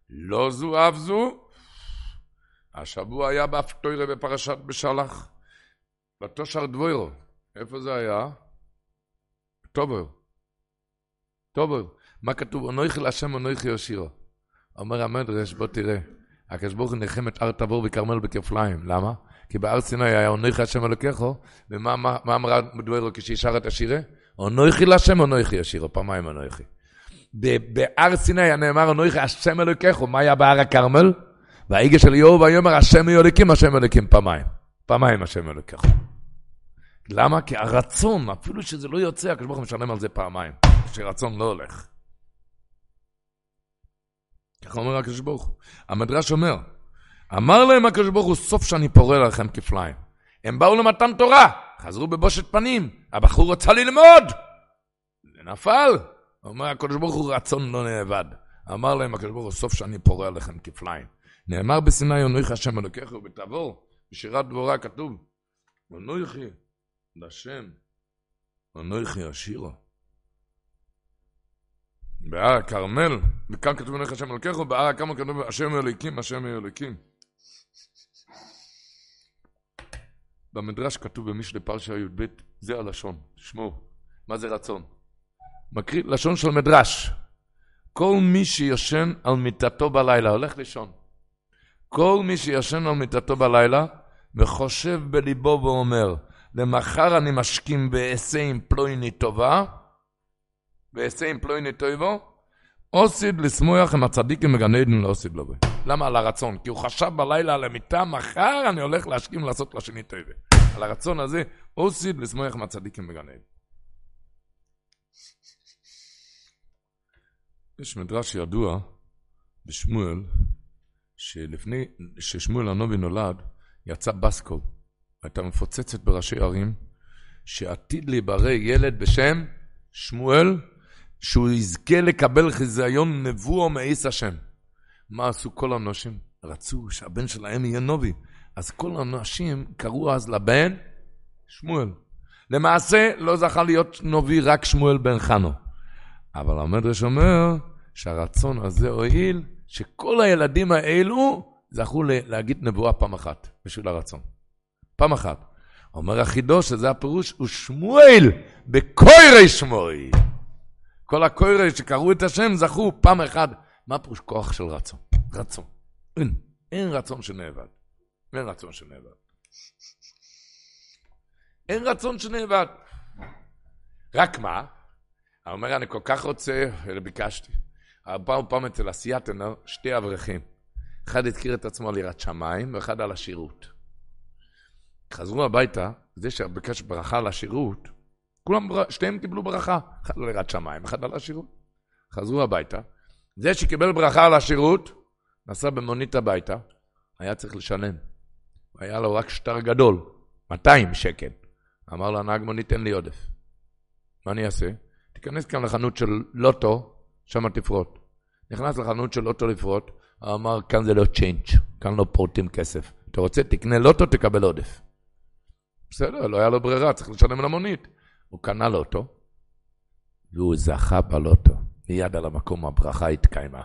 לא זו אף זו. השבוע היה באפטוירה בפרשת בשלח, בתושר דבוירו. איפה זה היה? טובר. טובר. מה כתוב? אנוכי להשם אנוכי יושירו. אומר המדרש, בוא תראה. הקדוש ברוך הוא ניחם את הר תבור וכרמל בכפליים. למה? כי בהר סיני היה אונכי השם אלוקיכו, ומה אמרה דברו כשישר את השירה? אונכי להשם אונכי ישירו, פעמיים אונכי. בהר סיני נאמר אונכי השם אלוקיכו, מה היה בהר הכרמל? והאיגה של יהוא ויאמר השם אלוקים, השם אלוקים פעמיים. פעמיים השם אלוקיכו. למה? כי הרצון, אפילו שזה לא יוצא, הקדוש ברוך הוא משלם על זה פעמיים. שרצון לא הולך. ככה אומר הקדוש ברוך הוא. המדרש אומר, אמר להם הקדוש ברוך הוא, סוף שאני פורה לכם כפליים. הם באו למתן תורה, חזרו בבושת פנים, הבחור רצה ללמוד. זה נפל. אומר הקדוש ברוך הוא, רצון לא נאבד. אמר להם הקדוש ברוך הוא, סוף שאני פורה לכם כפליים. נאמר בסיני, אנוכי השם אלוקיך ובתעבור, בשירת דבורה כתוב, אנוכי לשם, אנוכי השירו. בהר הכרמל, וכאן כתוב אנוכי השם אלוקיך, ובהר הכרמל כתוב השם אלוקים, השם אלוקים. במדרש כתוב במשלי פרשה י"ב, זה הלשון, תשמעו, מה זה רצון? מקריא לשון של מדרש. כל מי שישן על מיטתו בלילה, הולך לישון. כל מי שישן על מיטתו בלילה, וחושב בליבו ואומר, למחר אני משכים ואעשה עם פלויני טובה, ואעשה עם פלויני טובו, אוסיד לשמוח עם הצדיקים בגן עדן לאוסיד לא למה? על הרצון. כי הוא חשב בלילה על המיטה, מחר אני הולך להשכים לעשות לשני טובה. על הרצון הזה, אוסיד לשמוח עם הצדיקים בגן עדן. יש מדרש ידוע בשמואל, שלפני ששמואל הנובי נולד, יצא בסקו, הייתה מפוצצת בראשי ערים, שעתיד להיברא ילד בשם שמואל, שהוא יזכה לקבל חיזיון נבואו מאיס השם. מה עשו כל האנשים? רצו שהבן שלהם יהיה נובי. אז כל האנשים קראו אז לבן שמואל. למעשה לא זכה להיות נובי רק שמואל בן חנו. אבל המדרש אומר שהרצון הזה הועיל שכל הילדים האלו זכו להגיד נבואה פעם אחת, בשביל הרצון. פעם אחת. אומר החידוש, שזה הפירוש, הוא שמואל בקוירי שמואל. כל הקוירי שקראו את השם זכו פעם אחת. מה פירוש כוח של רצון? רצון. אין, אין רצון שנאבד. אין רצון שנאבד. אין רצון שנאבד. רק מה? הוא אומר, אני כל כך רוצה, ביקשתי. פעם פעם אצל אסייתנר, שתי אברכים. אחד הזכיר את עצמו על יראת שמיים, ואחד על השירות. חזרו הביתה, זה שביקש ברכה על השירות, כולם, שתיהם קיבלו ברכה, אחד על יראת שמיים, אחד על השירות. חזרו הביתה. זה שקיבל ברכה על השירות, נסע במונית הביתה, היה צריך לשלם. היה לו רק שטר גדול, 200 שקל. אמר לו הנהג מונית, תן לי עודף. מה אני אעשה? תיכנס כאן לחנות של לוטו, שם תפרוט. נכנס לחנות של לוטו לפרוט, אמר, כאן זה לא change, כאן לא פורטים כסף. אתה רוצה, תקנה לוטו, תקבל עודף. בסדר, לא היה לו ברירה, צריך לשלם למונית. הוא קנה לוטו, והוא זכה בלוטו. מיד על המקום הברכה התקיימה.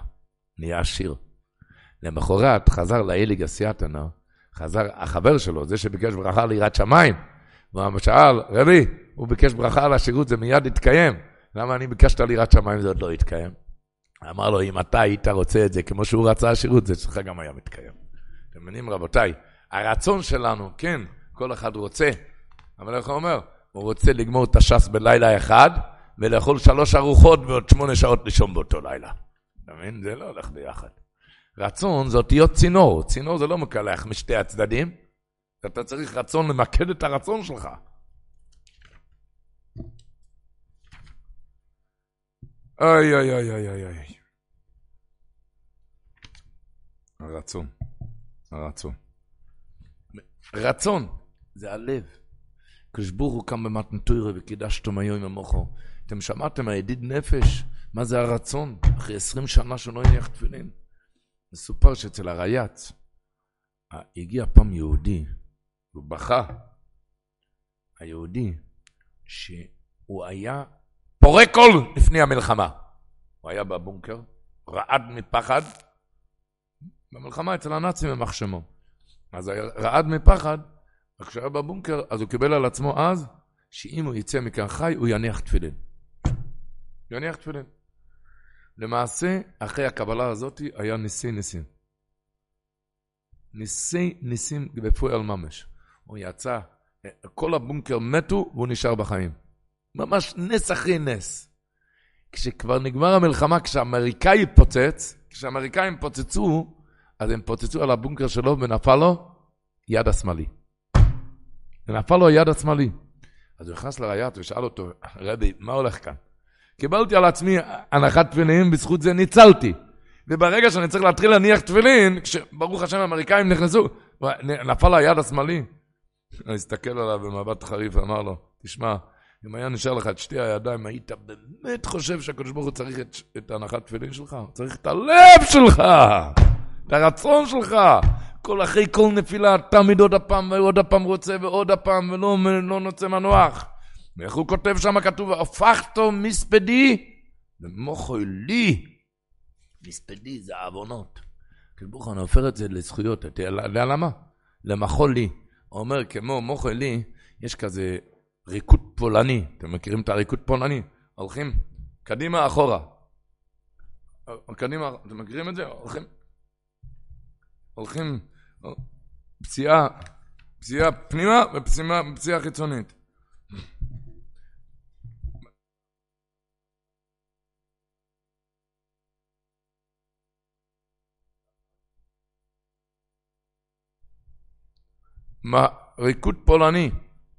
נהיה עשיר. למחרת חזר לאליג אסיאטנה, חזר החבר שלו, זה שביקש ברכה ליראת שמיים. והוא שאל, רבי, הוא ביקש ברכה על השירות, זה מיד התקיים. למה אני ביקשת ליראת שמיים, זה עוד לא התקיים? אמר לו, אם אתה היית רוצה את זה כמו שהוא רצה השירות, זה שלך גם היה מתקיים. אתם מבינים, רבותיי, הרצון שלנו, כן, כל אחד רוצה, אבל איך הוא אומר? הוא רוצה לגמור את הש"ס בלילה אחד, ולאכול שלוש ארוחות ועוד שמונה שעות לישון באותו לילה. אתה מבין? זה לא הולך ביחד. רצון זה אותיות צינור. צינור זה לא מקלח משתי הצדדים. אתה צריך רצון למקד את הרצון שלך. אוי אוי אוי אוי אוי אוי. הרצון. הרצון. רצון זה הלב. הקדוש ברוך הוא קם במתנתוירה וקידשתם היום עם המוחו. אתם שמעתם, הידיד נפש, מה זה הרצון? אחרי עשרים שנה שלא הניח תפילין. מסופר שאצל הרייץ הגיע פעם יהודי, הוא בכה, היהודי, שהוא היה פורק קול לפני המלחמה. הוא היה בבונקר, רעד מפחד, במלחמה אצל הנאצים יימח שמו. אז רעד מפחד, כשהוא היה בבונקר, אז הוא קיבל על עצמו אז, שאם הוא יצא מכאן חי, הוא יניח תפילין. יניח תפילין. למעשה, אחרי הקבלה הזאת היה ניסי ניסים. ניסי ניסים בפועל ממש. הוא יצא, כל הבונקר מתו והוא נשאר בחיים. ממש נס אחרי נס. כשכבר נגמר המלחמה, כשהאמריקאי פוצץ, כשהאמריקאים פוצצו, אז הם פוצצו על הבונקר שלו ונפל לו יד השמאלי. ונפל לו היד השמאלי. אז הוא נכנס לרייט ושאל אותו, רבי, מה הולך כאן? קיבלתי על עצמי הנחת תפילין, בזכות זה ניצלתי. וברגע שאני צריך להתחיל להניח תפילין, כשברוך השם האמריקאים נכנסו, נפל לו היד השמאלי. הוא הסתכל עליו במבט חריף ואמר לו, תשמע, אם היה נשאר לך את שתי הידיים, היית באמת חושב שהקדוש ברוך הוא צריך את, את הנחת תפילין שלך? צריך את הלב שלך, את הרצון שלך. כל אחרי כל נפילה, תמיד עוד הפעם ועוד הפעם רוצה ועוד הפעם, ולא לא נוצא מנוח. ואיך הוא כותב שם, כתוב, הפכתו מספדי למוחוי לי. מספדי זה העוונות. ברוך הוא הופך את זה לזכויות, אתה יודע למה? למחול לי. הוא אומר, כמו מוחוי לי, יש כזה ריקוד פולני. אתם מכירים את הריקוד פולני? הולכים קדימה, אחורה. קדימה, אתם מכירים את זה? הולכים, הולכים, פציעה, פציעה פנימה ופציעה חיצונית. מה, ריקוד פולני.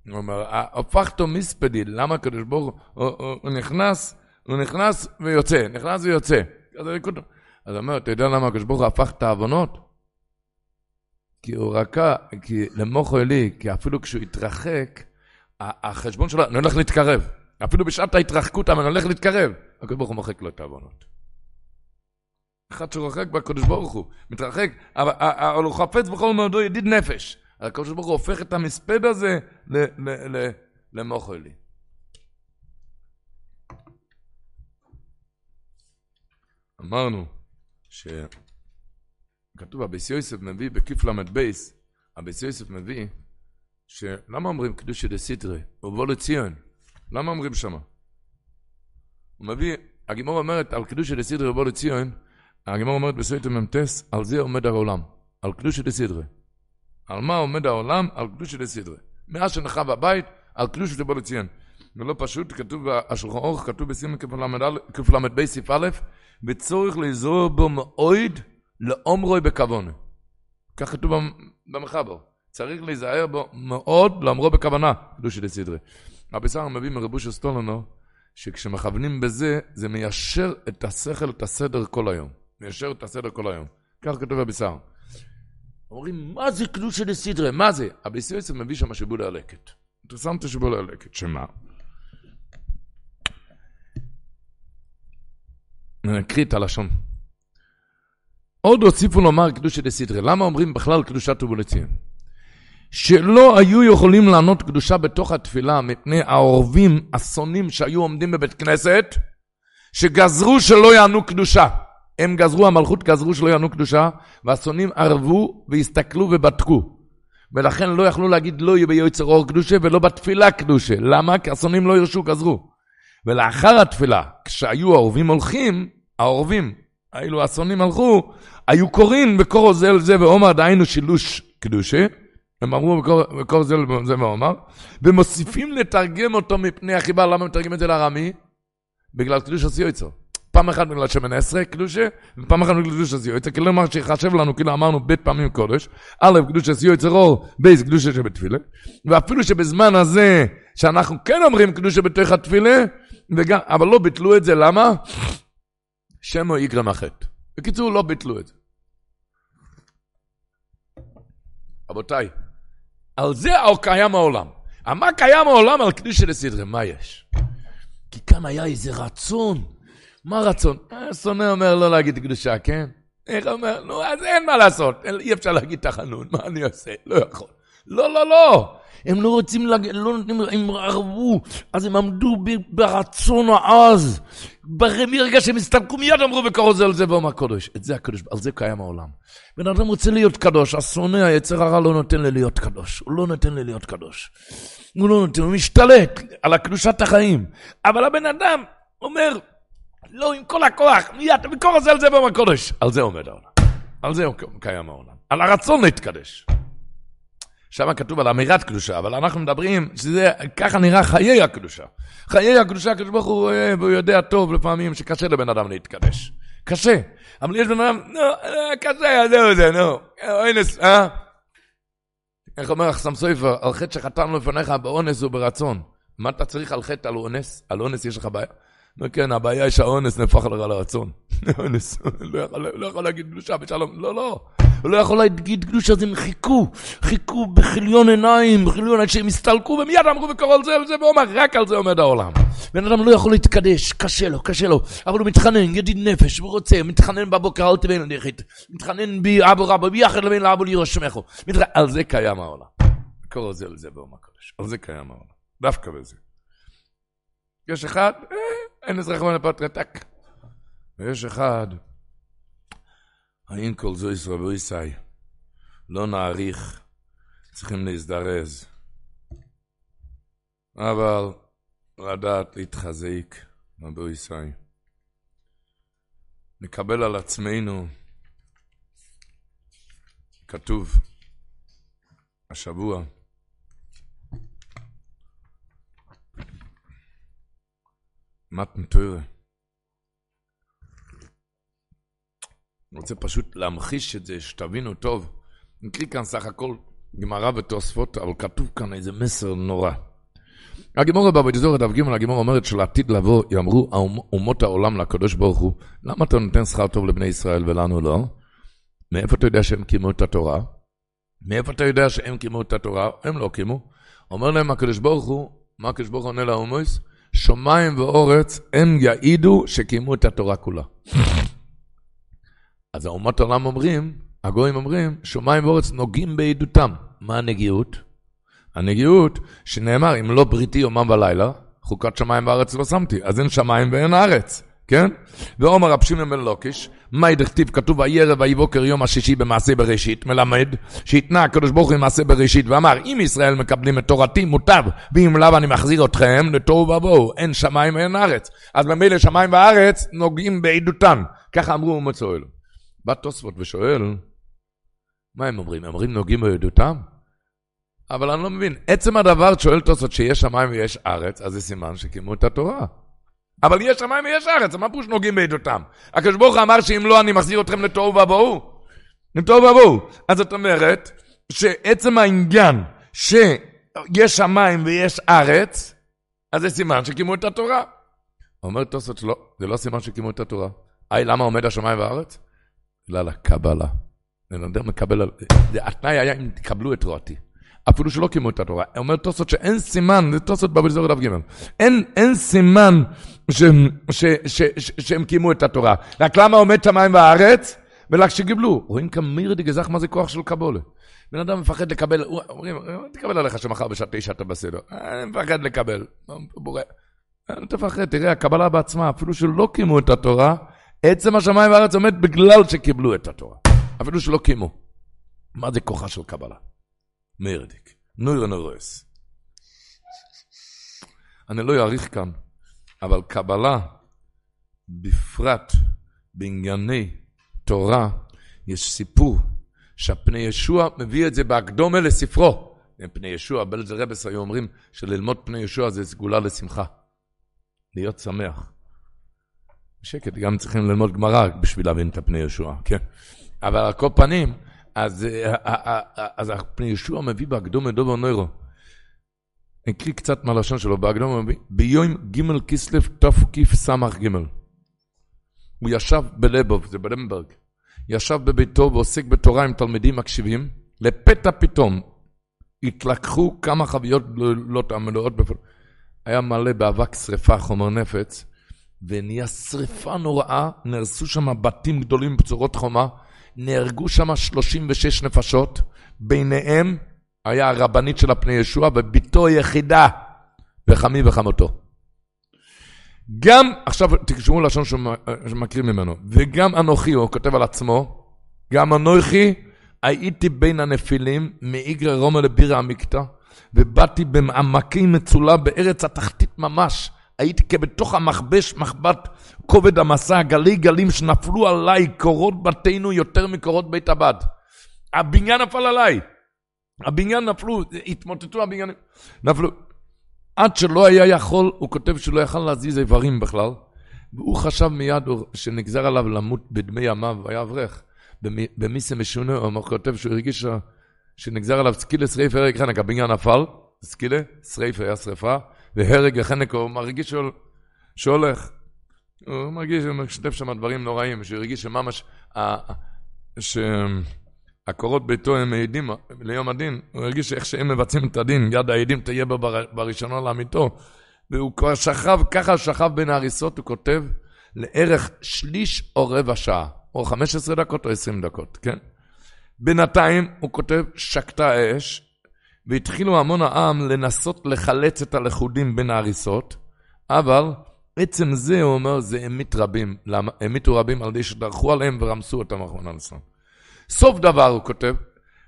הוא אומר, הפכתו מספדי, למה הקדוש ברוך הוא, נכנס, הוא נכנס ויוצא, נכנס ויוצא. אז הוא אומר, אתה יודע למה הקדוש ברוך הוא הפך את העוונות? כי הוא רקע, כי למוחו אלי, כי אפילו כשהוא התרחק, החשבון שלו, אני הולך להתקרב. אפילו בשעת ההתרחקות, אני הולך להתקרב. הקדוש ברוך הוא מוחק לו את העוונות. אחד שרוחק בקדוש ברוך הוא, מתרחק, אבל הוא חפץ בכל מאודו ידיד נפש. הקדוש ברוך הוא הופך את המספד הזה למוחלי. אמרנו שכתוב, הבית יוסף מביא בקל"ב, הבית יוסף מביא, שלמה אומרים קדושה דסידרא, ובא לציון? למה אומרים שמה? הוא מביא, הגמרא אומרת על קדושה דסידרא ובא לציון, הגמרא אומרת בסוטה מ"ט, על זה עומד העולם, על קדושה דסידרא. על מה עומד העולם? על קדושת הסדרה. מאז שנחרב הבית, על קדושת בו לציין. ולא פשוט, כתוב בשולחן אורך, כתוב בסימן קל"ב סעיף א', וצורך לעזור בו מאויד לאומרוי בכוונה. כך כתוב במחבר. צריך להיזהר בו מאוד לאומרו בכוונה, קדושת הסדרה. רבי שר מביא מרבוש אסטולנו, שכשמכוונים בזה, זה מיישר את השכל, את הסדר כל היום. מיישר את הסדר כל היום. כך כתוב רבי שר. אומרים, מה זה קדושה דסידרה? מה זה? אביס יוסף מביא שם שיבולי הלקט. אינטרסנטה שיבולי הלקט, שמה?
נקריא את הלשון. עוד הוסיפו לומר קדושה דסידרי. למה אומרים בכלל קדושת ובולציון? שלא היו יכולים לענות קדושה בתוך התפילה מפני העורבים, השונאים שהיו עומדים בבית כנסת, שגזרו שלא יענו קדושה. הם גזרו, המלכות גזרו שלא יענו קדושה, והשונאים ערבו והסתכלו ובדקו. ולכן לא יכלו להגיד לא יהיה ביועצר אור קדושה ולא בתפילה קדושה. למה? כי השונאים לא ירשו, גזרו. ולאחר התפילה, כשהיו העורבים הולכים, העורבים, אילו השונאים הלכו, היו קוראים בקור זה לזה ועומר, דהיינו שילוש קדושה, הם אמרו בקור זה לזה ועומר, ומוסיפים לתרגם אותו מפני החיבה, למה מתרגם את זה לארמי? בגלל קדוש יוצר. פעם אחת בגלל שמן עשרה קדושה, ופעם אחת בגלל קדוש עשי יוצר, כאילו מה שיחשב לנו, כאילו אמרנו בית פעמים קודש, א', קדוש עשי יוצר אור, בייס קדושה שבתפילה, ואפילו שבזמן הזה, שאנחנו כן אומרים קדושה בתוך התפילה, וגם, אבל לא ביטלו את זה, למה? שמו יגרם החטא. בקיצור, לא ביטלו את זה. רבותיי, על זה קיים העולם. מה קיים העולם על קדושה לסדרה? מה יש? כי כאן היה איזה רצון. מה רצון? השונא אומר לא להגיד קדושה, כן? איך אומר? נו, אז אין מה לעשות. אי אפשר להגיד תחנון, מה אני עושה? לא יכול. לא, לא, לא. הם לא רוצים, לג... לא נותנים, הם ערבו, אז הם עמדו ברצון העז. מרגע שהם הסתלקו מיד אמרו וקראו זה על זה ואומר קודש. את זה הקדוש, על זה קיים העולם. בן אדם רוצה להיות קדוש, השונא, היצר הרע לא נותן לי להיות קדוש. הוא לא נותן לי להיות קדוש. הוא לא נותן, הוא משתלט על הקדושת החיים. אבל הבן אדם אומר, לא, עם כל הכוח, מיד, וקורא זה על זה ואומר קודש. על זה עומד העולם. על זה קיים העולם. על הרצון להתקדש. שם כתוב על אמירת קדושה, אבל אנחנו מדברים שזה, ככה נראה חיי הקדושה. חיי הקדושה, הקדוש ברוך הוא אוהב, הוא יודע טוב לפעמים שקשה לבן אדם להתקדש. קשה. אבל יש בן אדם, נו, אה, קשה, זהו זה, נו. אונס, אה? איך אומר אחסם סופר, על חטא שחתמנו לפניך באונס וברצון. מה אתה צריך על חטא על אונס? על אונס יש לך בעיה? נו כן, הבעיה היא שהאונס נהפך לך לרצון. אונס, לא, לא יכול להגיד קדושה בשלום, לא, לא. הוא לא יכול להגיד קדושה, אז הם חיכו, חיכו בכיליון עיניים, בכיליון עיניים, שהם הסתלקו, ומיד אמרו וקראו על זה על זה, ואומר, רק על זה עומד העולם. בן אדם לא יכול להתקדש, קשה לו, קשה לו, אבל הוא מתחנן, ידיד נפש, הוא רוצה, מתחנן בבוקר, אל תבין לי חית, מתחנן בי אבו רבו, ביחד לבין לאבו לירו שמחו. על זה קיים העולם. קראו זה על זה ואומר קדוש, על זה קיים העולם, דווקא בזה. יש אחד, אה, אין אזרח מנפת רתק. ויש אחד, האם כל זו ישראל ואיסאי, לא נעריך, צריכים להזדרז. אבל לדעת להתחזק, רבו ישראל. נקבל על עצמנו, כתוב השבוע, מתן תוירה. אני רוצה פשוט להמחיש את זה, שתבינו טוב. נקריא כאן סך הכל גמרא ותוספות, אבל כתוב כאן איזה מסר נורא. הגימורה בבית דף ג' הגימורה אומרת שלעתיד לבוא יאמרו אומות העולם לקדוש ברוך הוא, למה אתה נותן שכר טוב לבני ישראל ולנו לא? מאיפה אתה יודע שהם קיימו את התורה? מאיפה אתה יודע שהם קיימו את התורה? הם לא קיימו. אומר להם הקדוש ברוך הוא, מה הקדוש ברוך הוא עונה להומויס? שמיים ואורץ הם יעידו שקיימו את התורה כולה. אז האומות העולם אומרים, הגויים אומרים, שמיים ואורץ נוגעים בעדותם. מה הנגיעות? הנגיעות שנאמר, אם לא בריתי יומם ולילה, חוקת שמיים וארץ לא שמתי, אז אין שמיים ואין ארץ, כן? ועומר רב שמעון בן לוקיש, מאי דכתיב כתוב וירא ויבוקר יום השישי במעשה בראשית, מלמד שהתנה הקדוש ברוך הוא במעשה בראשית ואמר אם ישראל מקבלים את תורתי מוטב ואם לאו אני מחזיר אתכם לתוהו ובוהו, אין שמיים ואין ארץ. אז ממילא שמיים וארץ נוגעים בעדותן, ככה אמרו אומות אלו. בא תוספות ושואל, מה הם אומרים? הם אומרים נוגעים בעדותם? אבל אני לא מבין, עצם הדבר שואל תוספות שיש שמיים ויש ארץ, אז זה סימן שקיימו את התורה. אבל יש שמיים ויש ארץ, מה פירוש נוגעים בעדותם? הקדוש ברוך אמר שאם לא אני מחזיר אתכם לתוהו ובוהו. לתוהו ובוהו. אז זאת אומרת, שעצם העניין שיש שמיים ויש ארץ, אז זה סימן שקיימו את התורה. אומר תוספות שלא, זה לא סימן שקיימו את התורה. היי, למה עומד השמיים והארץ? בגלל הקבלה. בן אדם מקבל, התנאי היה אם תקבלו את תורתי. אפילו שלא קיימו את התורה. אומר תוספות שאין סימן, זה תוספות בבלי זורי דף ג', אין סימן שהם, ש, ש, ש, שהם קיימו את התורה. רק למה עומד שמיים והארץ? ולך שגיבלו. רואים כמיר דגזך מה זה כוח של קבולה. בן אדם מפחד לקבל, אומרים, תקבל עליך שמחר בשעה תשע אתה בסדר. אני מפחד לקבל. בורא. אל תפחד, תראה, הקבלה בעצמה, אפילו שלא קיימו את התורה, עצם השמיים והארץ עומד בגלל שקיבלו את התורה. אפילו שלא קיימו. מה זה כוחה של קבלה? מרדיק. נוירו נוירוס. אני לא אאריך כאן, אבל קבלה, בפרט בענייני תורה, יש סיפור שהפני ישוע מביא את זה בהקדומה לספרו. פני ישוע, בלזר רבס היו אומרים שללמוד פני ישוע זה סגולה לשמחה. להיות שמח. בשקט, גם צריכים ללמוד גמרא בשביל להבין את הפני ישוע, כן? אבל על כל פנים, אז, אה, אה, אה, אז הפני ישוע מביא בהקדומה דובר נוירו. אקריא קצת מהלשון שלו, מביא, ביום ג' כסלו תקס"ג. הוא ישב בלבוב, זה בלמברג. ישב בביתו ועוסק בתורה עם תלמידים מקשיבים, לפתע פתאום התלקחו כמה חביות לא המלאות בפ... היה מלא באבק שרפה, חומר נפץ, ונהיה שרפה נוראה, נהרסו שם בתים גדולים בצורות חומה, נהרגו שם 36 נפשות, ביניהם היה הרבנית של הפני ישוע ובתו היחידה, וחמי וחמותו. גם, עכשיו תקשרו לשון שמקריא ממנו, וגם אנוכי, הוא כותב על עצמו, גם אנוכי הייתי בין הנפילים, מאיגרא רומא לבירא עמיקתא, ובאתי במעמקי מצולע בארץ התחתית ממש. הייתי כבתוך המכבש, מחבת כובד המסע, גלי גלים שנפלו עליי, קורות בתינו יותר מקורות בית הבד. הבניין נפל עליי. הבניין נפלו, התמוטטו הבניינים, נפלו. עד שלא היה יכול, הוא כותב שלא יכל להזיז איברים בכלל, והוא חשב מיד שנגזר עליו למות בדמי ימיו, היה אברך. במיסה משונה, הוא כותב שהוא הרגיש שנגזר עליו סקילה שריפה הרג חנק, הבניין נפל, סקילה, שריפה היה שריפה, והרג החנק, הוא מרגיש שהולך. הוא מרגיש, הוא משתף שם דברים נוראים, שהוא הרגיש שממש, הקורות ביתו הם העדים ליום הדין, הוא הרגיש שאיך שהם מבצעים את הדין, יד העדים תהיה בו בראשונו לאמיתו. והוא כבר שכב, ככה שכב בין ההריסות, הוא כותב, לערך שליש או רבע שעה, או 15 דקות או 20 דקות, כן? בינתיים, הוא כותב, שקטה האש, והתחילו המון העם לנסות לחלץ את הלכודים בין ההריסות, אבל עצם זה, הוא אומר, זה המית רבים. למה? המיתו רבים על ידי שדרכו עליהם ורמסו אותם אחרונה לסון. סוף דבר, הוא כותב,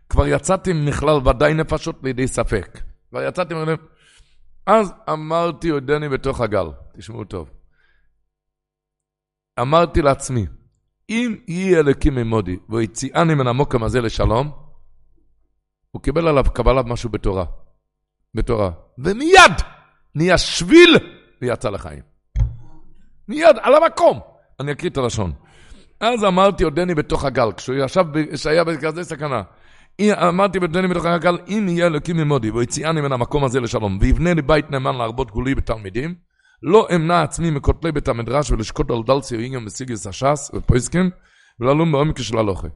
כבר יצאתי מכלל ודאי נפשות לידי ספק. כבר יצאתי מכלל... אז אמרתי, עודני בתוך הגל. תשמעו טוב. אמרתי לעצמי, אם יהיה אלוקים עמודי והציאני מן המוקם הזה לשלום, הוא קיבל עליו קבלה משהו בתורה. בתורה. ומיד נהיה שביל ויצא לחיים. מיד, על המקום. אני אקריא את הלשון. אז אמרתי עודני בתוך הגל, כשהוא ישב, כשהיה בכזה סכנה. אמרתי עודני בתוך הגל, אם יהיה אלוקים עמודי ויציאני מן המקום הזה לשלום, ויבנה לי בית נאמן להרבות גולי בתלמידים, לא אמנע עצמי מכותלי בית המדרש ולשקוט על דל ציורים בסיגיס הש"ס ופויסקין, וללום בעומק של הלוכה.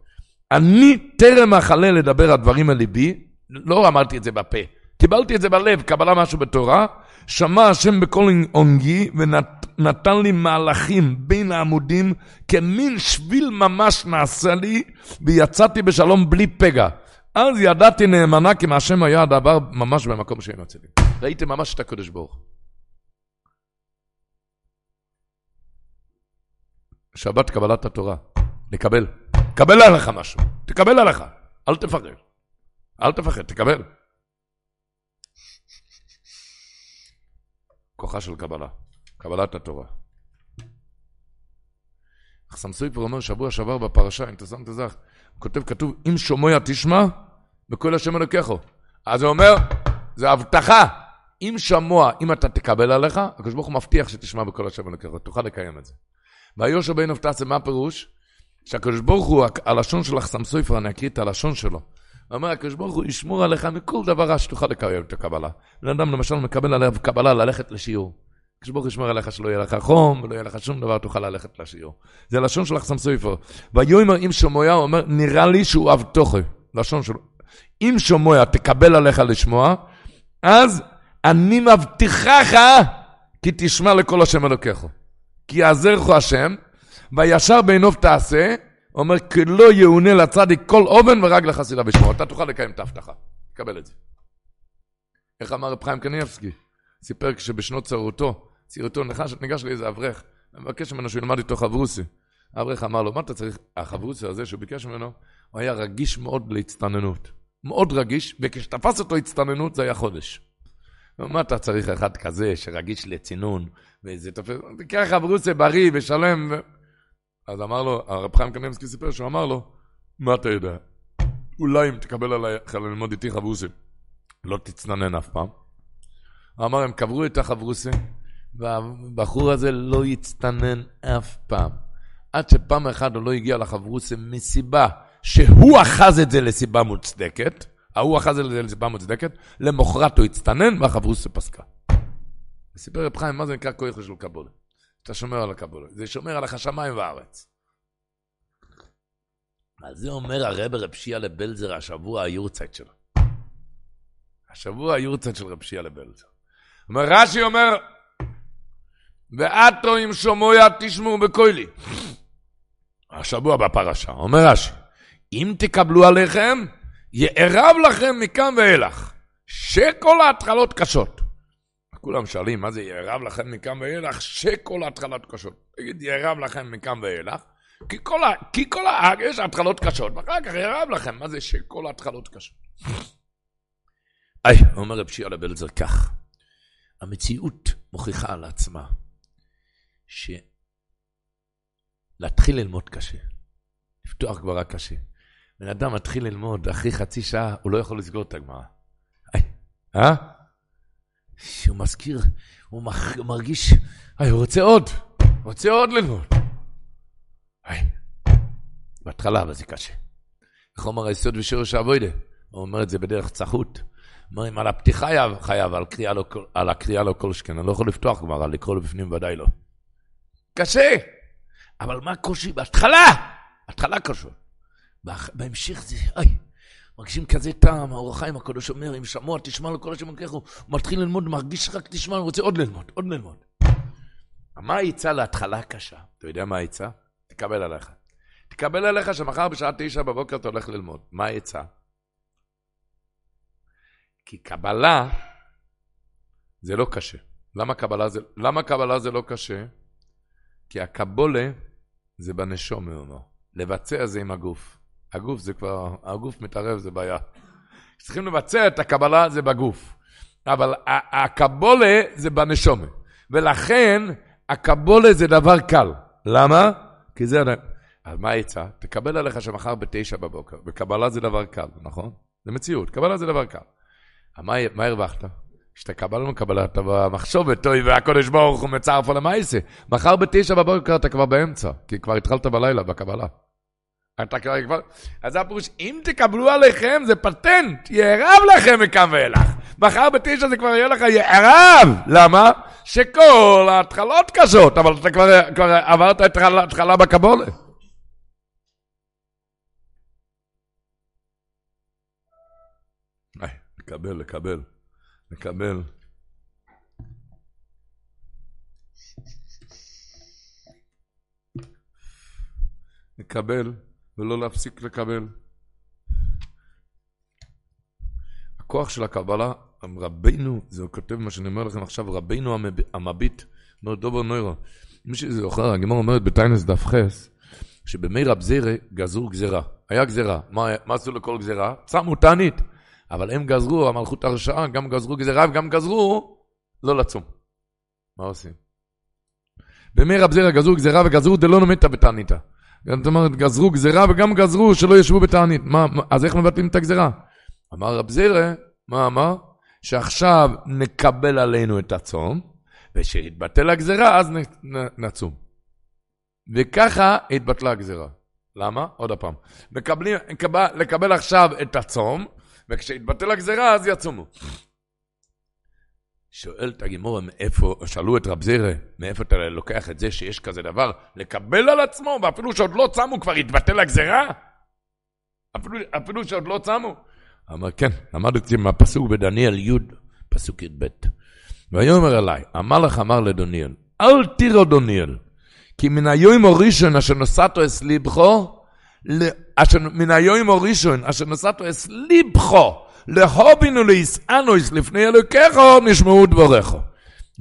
אני טרם אכלה לדבר הדברים על ליבי, לא אמרתי את זה בפה, קיבלתי את זה בלב, קבלה משהו בתורה, שמע השם בקול עונגי ונתן לי מהלכים בין העמודים, כמין שביל ממש נעשה לי, ויצאתי בשלום בלי פגע. אז ידעתי נאמנה כי מהשם היה הדבר ממש במקום שאין אצלי. ראיתי ממש את הקדוש ברוך שבת קבלת התורה, לקבל. קבל עליך משהו, תקבל עליך, אל תפחד. אל תפחד, תקבל. כוחה של קבלה, קבלת התורה. חסם סופר אומר שבוע שעבר בפרשה, אם אתה שם את זה, הוא כותב, כתוב, אם שומע תשמע, בכל השם אלוקיכו. אז הוא אומר, זה הבטחה. אם שמוע, אם אתה תקבל עליך, הקדוש ברוך הוא מבטיח שתשמע בכל השם אלוקיכו, תוכל לקיים את זה. ויושר בין אופתעשה, מה הפירוש? שהקדוש ברוך הוא, הלשון של החסם סופר, אני אקריא את הלשון שלו. אומר, הקדוש ברוך הוא ישמור עליך מכל דבר רע שתוכל לקיים את הקבלה. בן אדם למשל מקבל עליו קבלה ללכת לשיעור. הקדוש ברוך הוא ישמור עליך שלא יהיה לך חום, ולא יהיה לך שום דבר, תוכל ללכת לשיעור. זה הלשון של החסם סופר. ויאמר אם שמויה, הוא אומר, נראה לי שהוא אב תוכי. לשון שלו.
אם שומע תקבל עליך לשמוע, אז אני מבטיחך כי תשמע לכל השם אלוקיך. כי יעזרך השם, וישר בעיניו תעשה, אומר, כי לא יאונה לצדיק כל אובן ורק לחסידה בשמו. אתה תוכל לקיים את ההבטחה. תקבל את זה. איך אמר רב חיים קניאבסקי? סיפר כשבשנות צערותו, צעירותו ניגש, ניגש לאיזה אברך, מבקש ממנו שהוא ילמד איתו חברוסי. האברך אמר לו, מה אתה צריך? החברוסי הזה שהוא ביקש ממנו, הוא היה רגיש מאוד להצטננות. מאוד רגיש, וכשתפס אותו הצטננות זה היה חודש. מה אתה צריך אחד כזה שרגיש לצינון, ואיזה תופס, תקרא חברוסי בריא ושלם. ו... אז אמר לו, הרב חיים קנימסקי סיפר שהוא אמר לו, מה אתה יודע? אולי אם תקבל עליך ללמוד איתי חברוסי, לא תצננן אף פעם. אמר, הם קברו את החברוסי, והבחור הזה לא יצטנן אף פעם. עד שפעם אחת הוא לא הגיע לחברוסי מסיבה שהוא אחז את זה לסיבה מוצדקת, ההוא אחז את זה לסיבה מוצדקת, למחרת הוא הצטנן והחברוסי פסקה. סיפר רב חיים, מה זה נקרא כוח של קבולה? אתה שומר על הקבולה. זה שומר עליך שמיים וארץ. על זה אומר הרב רב שיעה לבלזר השבוע היורצייט שלו. השבוע היורצייט של רב שיעה לבלזר. אומר, רש"י אומר, ועתו עם שומויה תשמעו בקוילי. השבוע בפרשה, אומר רש"י, אם תקבלו עליכם, יערב לכם מכאן ואילך, שכל ההתחלות קשות. כולם שואלים, מה זה יערב לכם מכאן ואילך? שכל ההתחלות קשות. תגיד, יערב לכם מכאן ואילך? כי כל, ה... כי כל ה... יש התחלות קשות, ואחר כך יערב לכם, מה זה שכל ההתחלות קשות? היי, אומר רב שיעה לבלזר כך, המציאות מוכיחה על עצמה שלהתחיל ללמוד קשה, לפתוח גמרא קשה. בן אדם מתחיל ללמוד, אחרי חצי שעה הוא לא יכול לסגור את הגמרא. אה? שהוא מזכיר, הוא מרגיש, היי, הוא רוצה עוד, רוצה עוד ללמוד. היי, בהתחלה, אבל זה קשה. אומר היסוד ושורש האבוידה? הוא אומר את זה בדרך צחות. אומרים, על הפתיחה חייב, על, קריאה לא, על הקריאה לא כל שכן. אני לא יכול לפתוח כבר, על לקרוא לבפנים ודאי לא. קשה, אבל מה הקושי? בהתחלה, בהתחלה קשה. בהמשך זה, איי, מרגישים כזה טעם, האור החיים הקדוש אומר, אם שמוע תשמע לו כל השם הוא מתחיל ללמוד, מרגיש רק תשמע, הוא רוצה עוד ללמוד, עוד ללמוד. מה העצה להתחלה קשה? אתה יודע מה העצה? תקבל עליך. תקבל עליך שמחר בשעה תשע בבוקר אתה הולך ללמוד. מה העצה? כי קבלה זה לא קשה. למה קבלה זה, למה קבלה זה לא קשה? כי הקבולה זה בנשום, הוא אומר. לבצע זה עם הגוף. הגוף זה כבר, הגוף מתערב, זה בעיה. צריכים לבצע את הקבלה זה בגוף. אבל הקבולה זה בנשומה. ולכן הקבולה זה דבר קל. למה? כי זה... אז מה העצה? תקבל עליך שמחר בתשע בבוקר, וקבלה זה דבר קל, נכון? זה מציאות, קבלה זה דבר קל. מה, מה הרווחת? שאתה קבלה לא מקבלה, אתה במחשובת, אוי, והקודש ברוך הוא מצער פה למעשה. מחר בתשע בבוקר אתה כבר באמצע, כי כבר התחלת בלילה בקבלה. אתה כבר. אז זה הפירוש, אם תקבלו עליכם, זה פטנט, יערב לכם מכאן ואילך. מחר בתשע זה כבר יהיה לך יערב. למה? שכל ההתחלות קשות, אבל אתה כבר, כבר עברת את ההתחלה בקבולה. לקבל, לקבל, לקבל. לקבל. ולא להפסיק לקבל. הכוח של הקבלה, רבינו, זה כותב מה שאני אומר לכם עכשיו, רבינו המביט, אומר דובר נוירו. מי שזוכר, הגמר אומרת בטיינס דף חס, שבמי רב זירה גזרו גזירה. היה גזירה. מה, מה עשו לכל גזירה? שמו תענית. אבל הם גזרו, המלכות הרשעה, גם גזרו גזירה וגם גזרו לא לצום. מה עושים? במי רב זירה גזרו גזירה וגזרו דלא נמיתא בתעניתא. זאת אומרת, גזרו גזירה וגם גזרו שלא ישבו בתענית. מה, אז איך מבטלים את הגזירה? אמר רב זירא, מה אמר? שעכשיו נקבל עלינו את הצום, וכשיתבטל הגזירה אז נצום. וככה התבטלה הגזירה. למה? עוד פעם. מקבלים, לקבל עכשיו את הצום, וכשיתבטל הגזירה אז יצומו. שואל את הגימור, מאיפה, שאלו את רב זירא, מאיפה אתה לוקח את זה שיש כזה דבר, לקבל על עצמו, ואפילו שעוד לא צמו, כבר התבטל הגזירה? אפילו, אפילו שעוד לא צמו?
אמר, כן, למדתי מהפסוק בדניאל י', פסוק י"ב. ויאמר אליי, המלאך אמר לדניאל, אל תירו דניאל, כי מן היום הראשון אשר נוסעתו אס ליבכו, מן היום הראשון אשר נוסעתו אס ליבכו, להובינו ליסענויס לפני אלוקיך, נשמעו דבריך.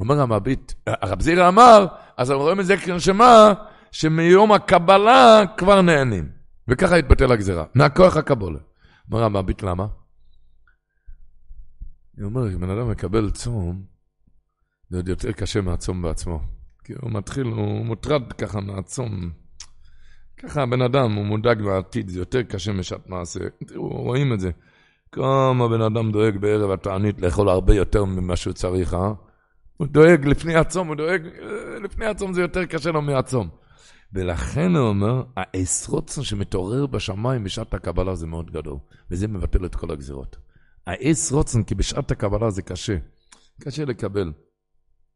אומר המביט, הרב זירא אמר, אז אנחנו רואים את זה כשמה, שמיום הקבלה כבר נהנים. וככה התבטל הגזירה, מהכוח הקבולה. אומר המביט, למה? הוא אומר, אם בן אדם מקבל צום, זה עוד יותר קשה מהצום בעצמו. כי הוא מתחיל, הוא מוטרד ככה מהצום. ככה הבן אדם, הוא מודאג בעתיד, זה יותר קשה משעת מעשה. תראו, רואים את זה. כמה בן אדם דואג בערב התענית לאכול הרבה יותר ממה שהוא צריך, אה? הוא דואג לפני הצום, הוא דואג, אה, לפני הצום זה יותר קשה לו מהצום. ולכן הוא אומר, העשרוצן שמתעורר בשמיים בשעת הקבלה זה מאוד גדול, וזה מבטל את כל הגזירות. העש רוצן, כי בשעת הקבלה זה קשה, קשה לקבל.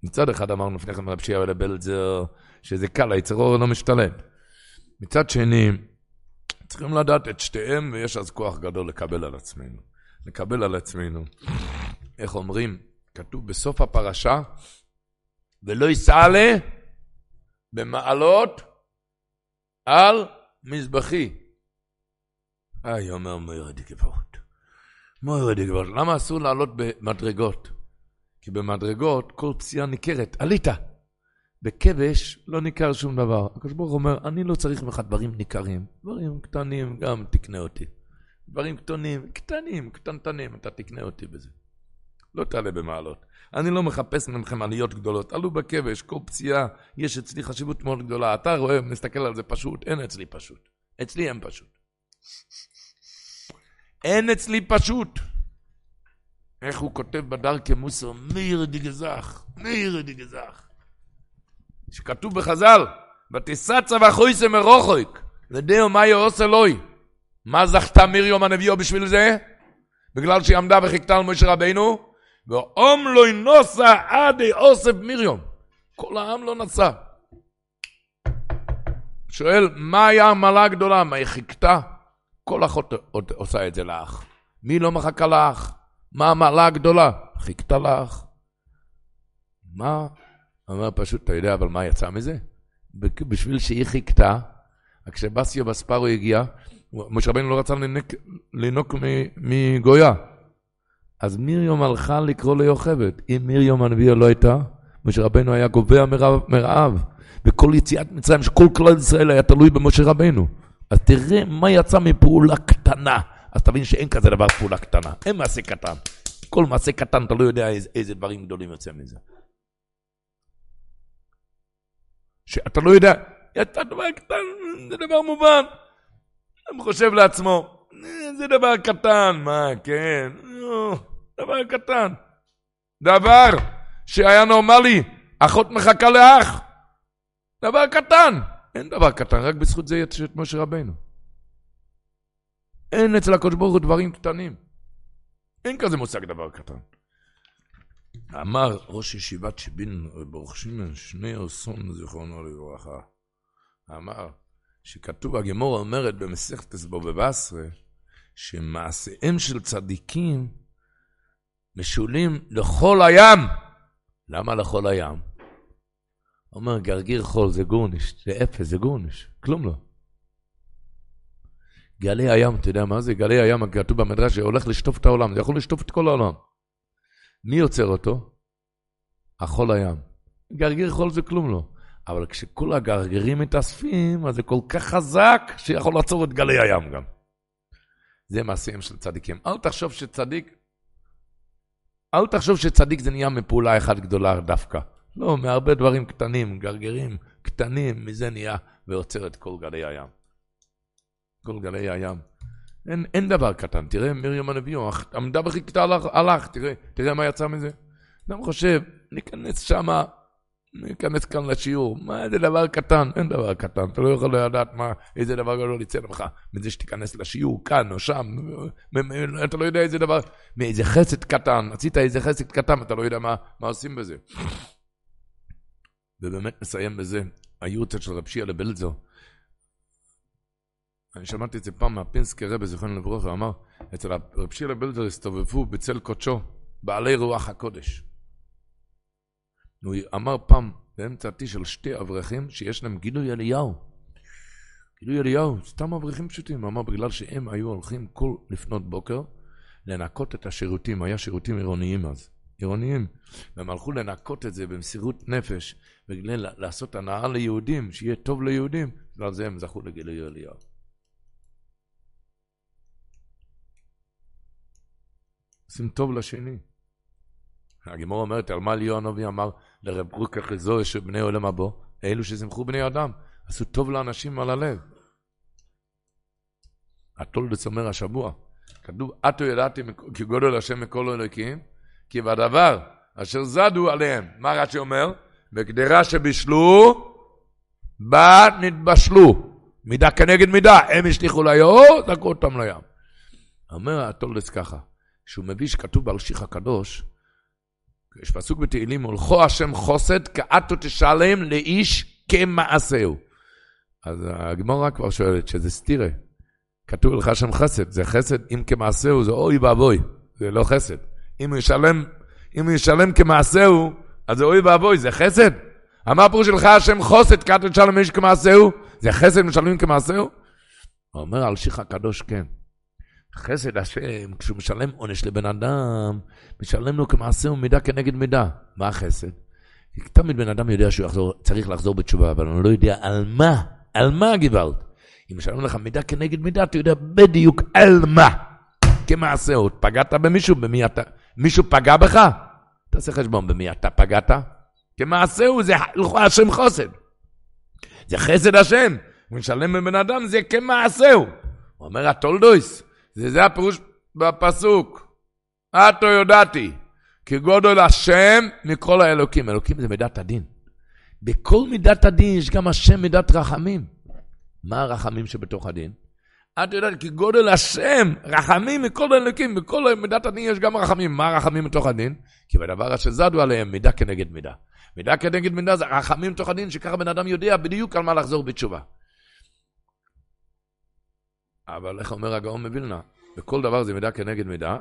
מצד אחד אמרנו לפני כן רבי שיהיה לבלזר, שזה קל, היצר אור לא משתלם. מצד שני, צריכים לדעת את שתיהם, ויש אז כוח גדול לקבל על עצמנו. לקבל על עצמנו. איך אומרים? כתוב בסוף הפרשה, ולא יסעלה במעלות על מזבחי. היי, אומר מוירד גבורת. מוירד גבורת. למה אסור לעלות במדרגות? כי במדרגות כל פציעה ניכרת. עלית. בכבש לא ניכר שום דבר. הקדוש ברוך אומר, אני לא צריך ממך דברים ניכרים. דברים קטנים, גם תקנה אותי. דברים קטנים, קטנים, קטנטנים, אתה תקנה אותי בזה. לא תעלה במעלות. אני לא מחפש מכם עליות גדולות. עלו בכבש, כל פציעה, יש אצלי חשיבות מאוד גדולה. אתה רואה, מסתכל על זה פשוט, אין אצלי פשוט. אצלי אין פשוט. אין אצלי פשוט. איך הוא כותב בדרכי מוסר, מאיר דגזך, מאיר דגזך. שכתוב בחז"ל, ותסצה ואחויסה מרוחק, ודאו מה יעוש אלוהי. מה זכתה מרים הנביאו בשביל זה? בגלל שהיא עמדה וחיכתה על משה רבינו? ואום לא ינוסה עדי אוסף מרים. כל העם לא נסע. שואל, מה היה המעלה הגדולה? מה היא חיכתה? כל אחות עושה את זה לאח. מי לא מחכה לאח? מה המעלה הגדולה? חיכתה לאח. מה? אומר פשוט, אתה יודע אבל מה יצא מזה? בשביל שהיא חיכתה, כשבסיו בספרו הגיע, משה רבנו לא רצה לנוק מגויה. אז מרים הלכה לקרוא ליוכבד. אם מרים הנביאה לא הייתה, משה רבנו היה גובע מרעב. וכל יציאת מצרים, שכל כלל ישראל היה תלוי במשה רבנו. אז תראה מה יצא מפעולה קטנה. אז תבין שאין כזה דבר פעולה קטנה. אין מעשה קטן. כל מעשה קטן, אתה לא יודע איזה, איזה דברים גדולים יוצא מזה. שאתה לא יודע, יצא דבר קטן, זה דבר מובן. הוא חושב לעצמו, זה דבר קטן, מה, כן, לא. דבר קטן. דבר שהיה נורמלי, אחות מחכה לאח. דבר קטן. אין דבר קטן, רק בזכות זה יש את משה רבנו. אין אצל הקדוש ברוך הוא דברים קטנים. אין כזה מושג דבר קטן. אמר ראש ישיבת שבין ברוך שמעון שני אוסון זיכרונו לברכה, אמר שכתוב הגמור אומרת במסכת אסבובבסרה שמעשיהם של צדיקים משולים לכל הים. למה לכל הים? אומר, גרגיר חול זה גורניש, זה אפס, זה גורניש, כלום לא. גלי הים, אתה יודע מה זה? גלי הים, כתוב במדרש, שהולך לשטוף את העולם, זה יכול לשטוף את כל העולם. מי יוצר אותו? החול הים. גרגיר חול זה כלום לא. אבל כשכל הגרגירים מתאספים, אז זה כל כך חזק, שיכול לעצור את גלי הים גם. זה מעשיהם של צדיקים. אל תחשוב שצדיק אל תחשוב שצדיק זה נהיה מפעולה אחת גדולה דווקא. לא, מהרבה דברים קטנים, גרגרים קטנים, מזה נהיה ועוצר את כל גלי הים. כל גלי הים. אין, אין דבר קטן, תראה מרים הנביא, עמדה וחיכתה הלך, הלך, תראה, תראה מה יצא מזה. אדם חושב, ניכנס שמה, ניכנס כאן לשיעור, מה זה דבר קטן? אין דבר קטן, אתה לא יכול לדעת מה, איזה דבר גדול יצא לך מזה שתיכנס לשיעור כאן או שם, אתה לא יודע איזה דבר, מאיזה חסד קטן, עשית איזה חסד קטן, אתה לא יודע מה, מה עושים בזה. ובאמת נסיים בזה, היורצת של רב שיעה לבלזר. אני שמעתי את זה פעם מהפינסקי רבי, זיכרונו לברכה, אמר, אצל הרב שילה בלדר הסתובבו בצל קודשו, בעלי רוח הקודש. הוא אמר פעם, באמצע התי של שתי אברכים, שיש להם גילוי אליהו. גילוי אליהו, סתם אברכים פשוטים. הוא אמר, בגלל שהם היו הולכים כל לפנות בוקר לנקות את השירותים, היה שירותים עירוניים אז, עירוניים. והם הלכו לנקות את זה במסירות נפש, בגלל לעשות הנאה ליהודים, שיהיה טוב ליהודים, ועל זה הם זכו לגילוי אליהו. עושים טוב לשני. הגימור אומרת, על מה ליאור הנביא אמר לרב חזור של בני עולם הבא? אלו שזמחו בני אדם, עשו טוב לאנשים על הלב. התולדס אומר השבוע, כתוב, עטו ידעתי כי גודל השם מכל אלוקים, כי בדבר אשר זדו עליהם, מה רש"י אומר? בקדרה שבישלו, בה נתבשלו. מידה כנגד מידה, הם השליכו ליאור, זרקו אותם לים. אומר התולדס ככה, שהוא מביא שכתוב באלשיך הקדוש, יש פסוק בתהילים, הולכו השם חוסד כאתו תשלם לאיש כמעשהו. אז הגמורה כבר שואלת שזה סתירה. כתוב לך שם חסד, זה חסד אם כמעשהו, זה אוי ואבוי, זה לא חסד. אם הוא ישלם, אם הוא ישלם כמעשהו, אז זה אוי ואבוי, זה חסד? אמר פה שלך השם חוסד כאתו תשלם לאיש כמעשהו, זה חסד משלמים כמעשהו? הוא אומר על שיח הקדוש כן. חסד השם, כשהוא משלם עונש לבן אדם, משלם לו כמעשה ומידה כנגד מידה. מה החסד? תמיד בן אדם יודע שהוא יחזור, צריך לחזור בתשובה, אבל אני לא יודע על מה, על מה גוואלד. אם משלם לך מידה כנגד מידה, אתה יודע בדיוק על מה. כמעשה עוד. פגעת במישהו, במי אתה? מישהו פגע בך? תעשה חשבון במי אתה פגעת. כמעשהו זה הלכו השם חוסד. זה חסד השם. הוא משלם בבן אדם, זה כמעשהו. הוא אומר התולדויס, זה, זה הפירוש בפסוק. עתו יודעתי, כי גודל השם מכל האלוקים. אלוקים זה מידת הדין. בכל מידת הדין יש גם השם מידת רחמים. מה הרחמים שבתוך הדין? את יודעת, כי גודל השם, רחמים מכל האלוקים, בכל מידת הדין יש גם רחמים. מה הרחמים בתוך הדין? כי בדבר אשר זדו עליהם, מידה כנגד מידה. מידה כנגד מידה זה רחמים בתוך הדין, שככה בן אדם יודע בדיוק על מה לחזור בתשובה. אבל איך אומר הגאון מווילנה? בכל דבר זה מידה כנגד מידה.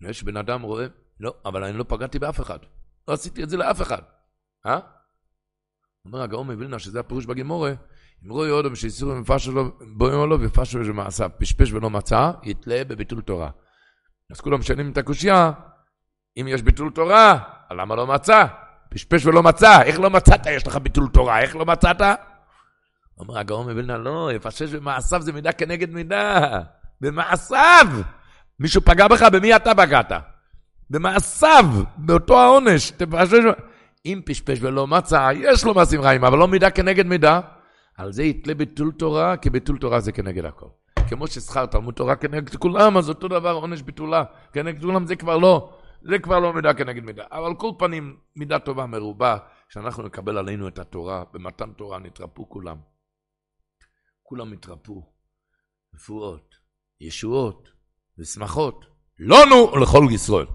יש בן אדם רואה, לא, אבל אני לא פגעתי באף אחד. לא עשיתי את זה לאף אחד. אה? אומר הגאון מווילנה, שזה הפירוש בגימורה, אם רואי אודם שאיסור מפשו לו, בואי לו ופשו במעשיו, פשפש ולא מצא, יתלה בביטול תורה. אז כולם משנים את הקושייה, אם יש ביטול תורה, למה לא מצא? פשפש ולא מצא, איך לא מצאת? יש לך ביטול תורה, איך לא מצאת? אומר הגאון מווילנה, לא, יפשש במעשיו זה מידה כנגד מידה. במעשיו. מישהו פגע בך, במי אתה פגעת? במעשיו, באותו העונש. תפשש... אם פשפש ולא מצא, יש לו מעשים רעים, אבל לא מידה כנגד מידה. על זה יתלה ביטול תורה, כי ביטול תורה זה כנגד הכל. כמו ששכר תלמוד תורה כנגד כולם, אז אותו דבר עונש ביטולה. כנגד כולם זה כבר לא, זה כבר לא מידה כנגד מידה. אבל כל פנים, מידה טובה מרובה, שאנחנו נקבל עלינו את התורה, במתן תורה נתרפו כולם. כולם התרפאו. רפואות, ישועות ושמחות. לנו ולכל ישראל.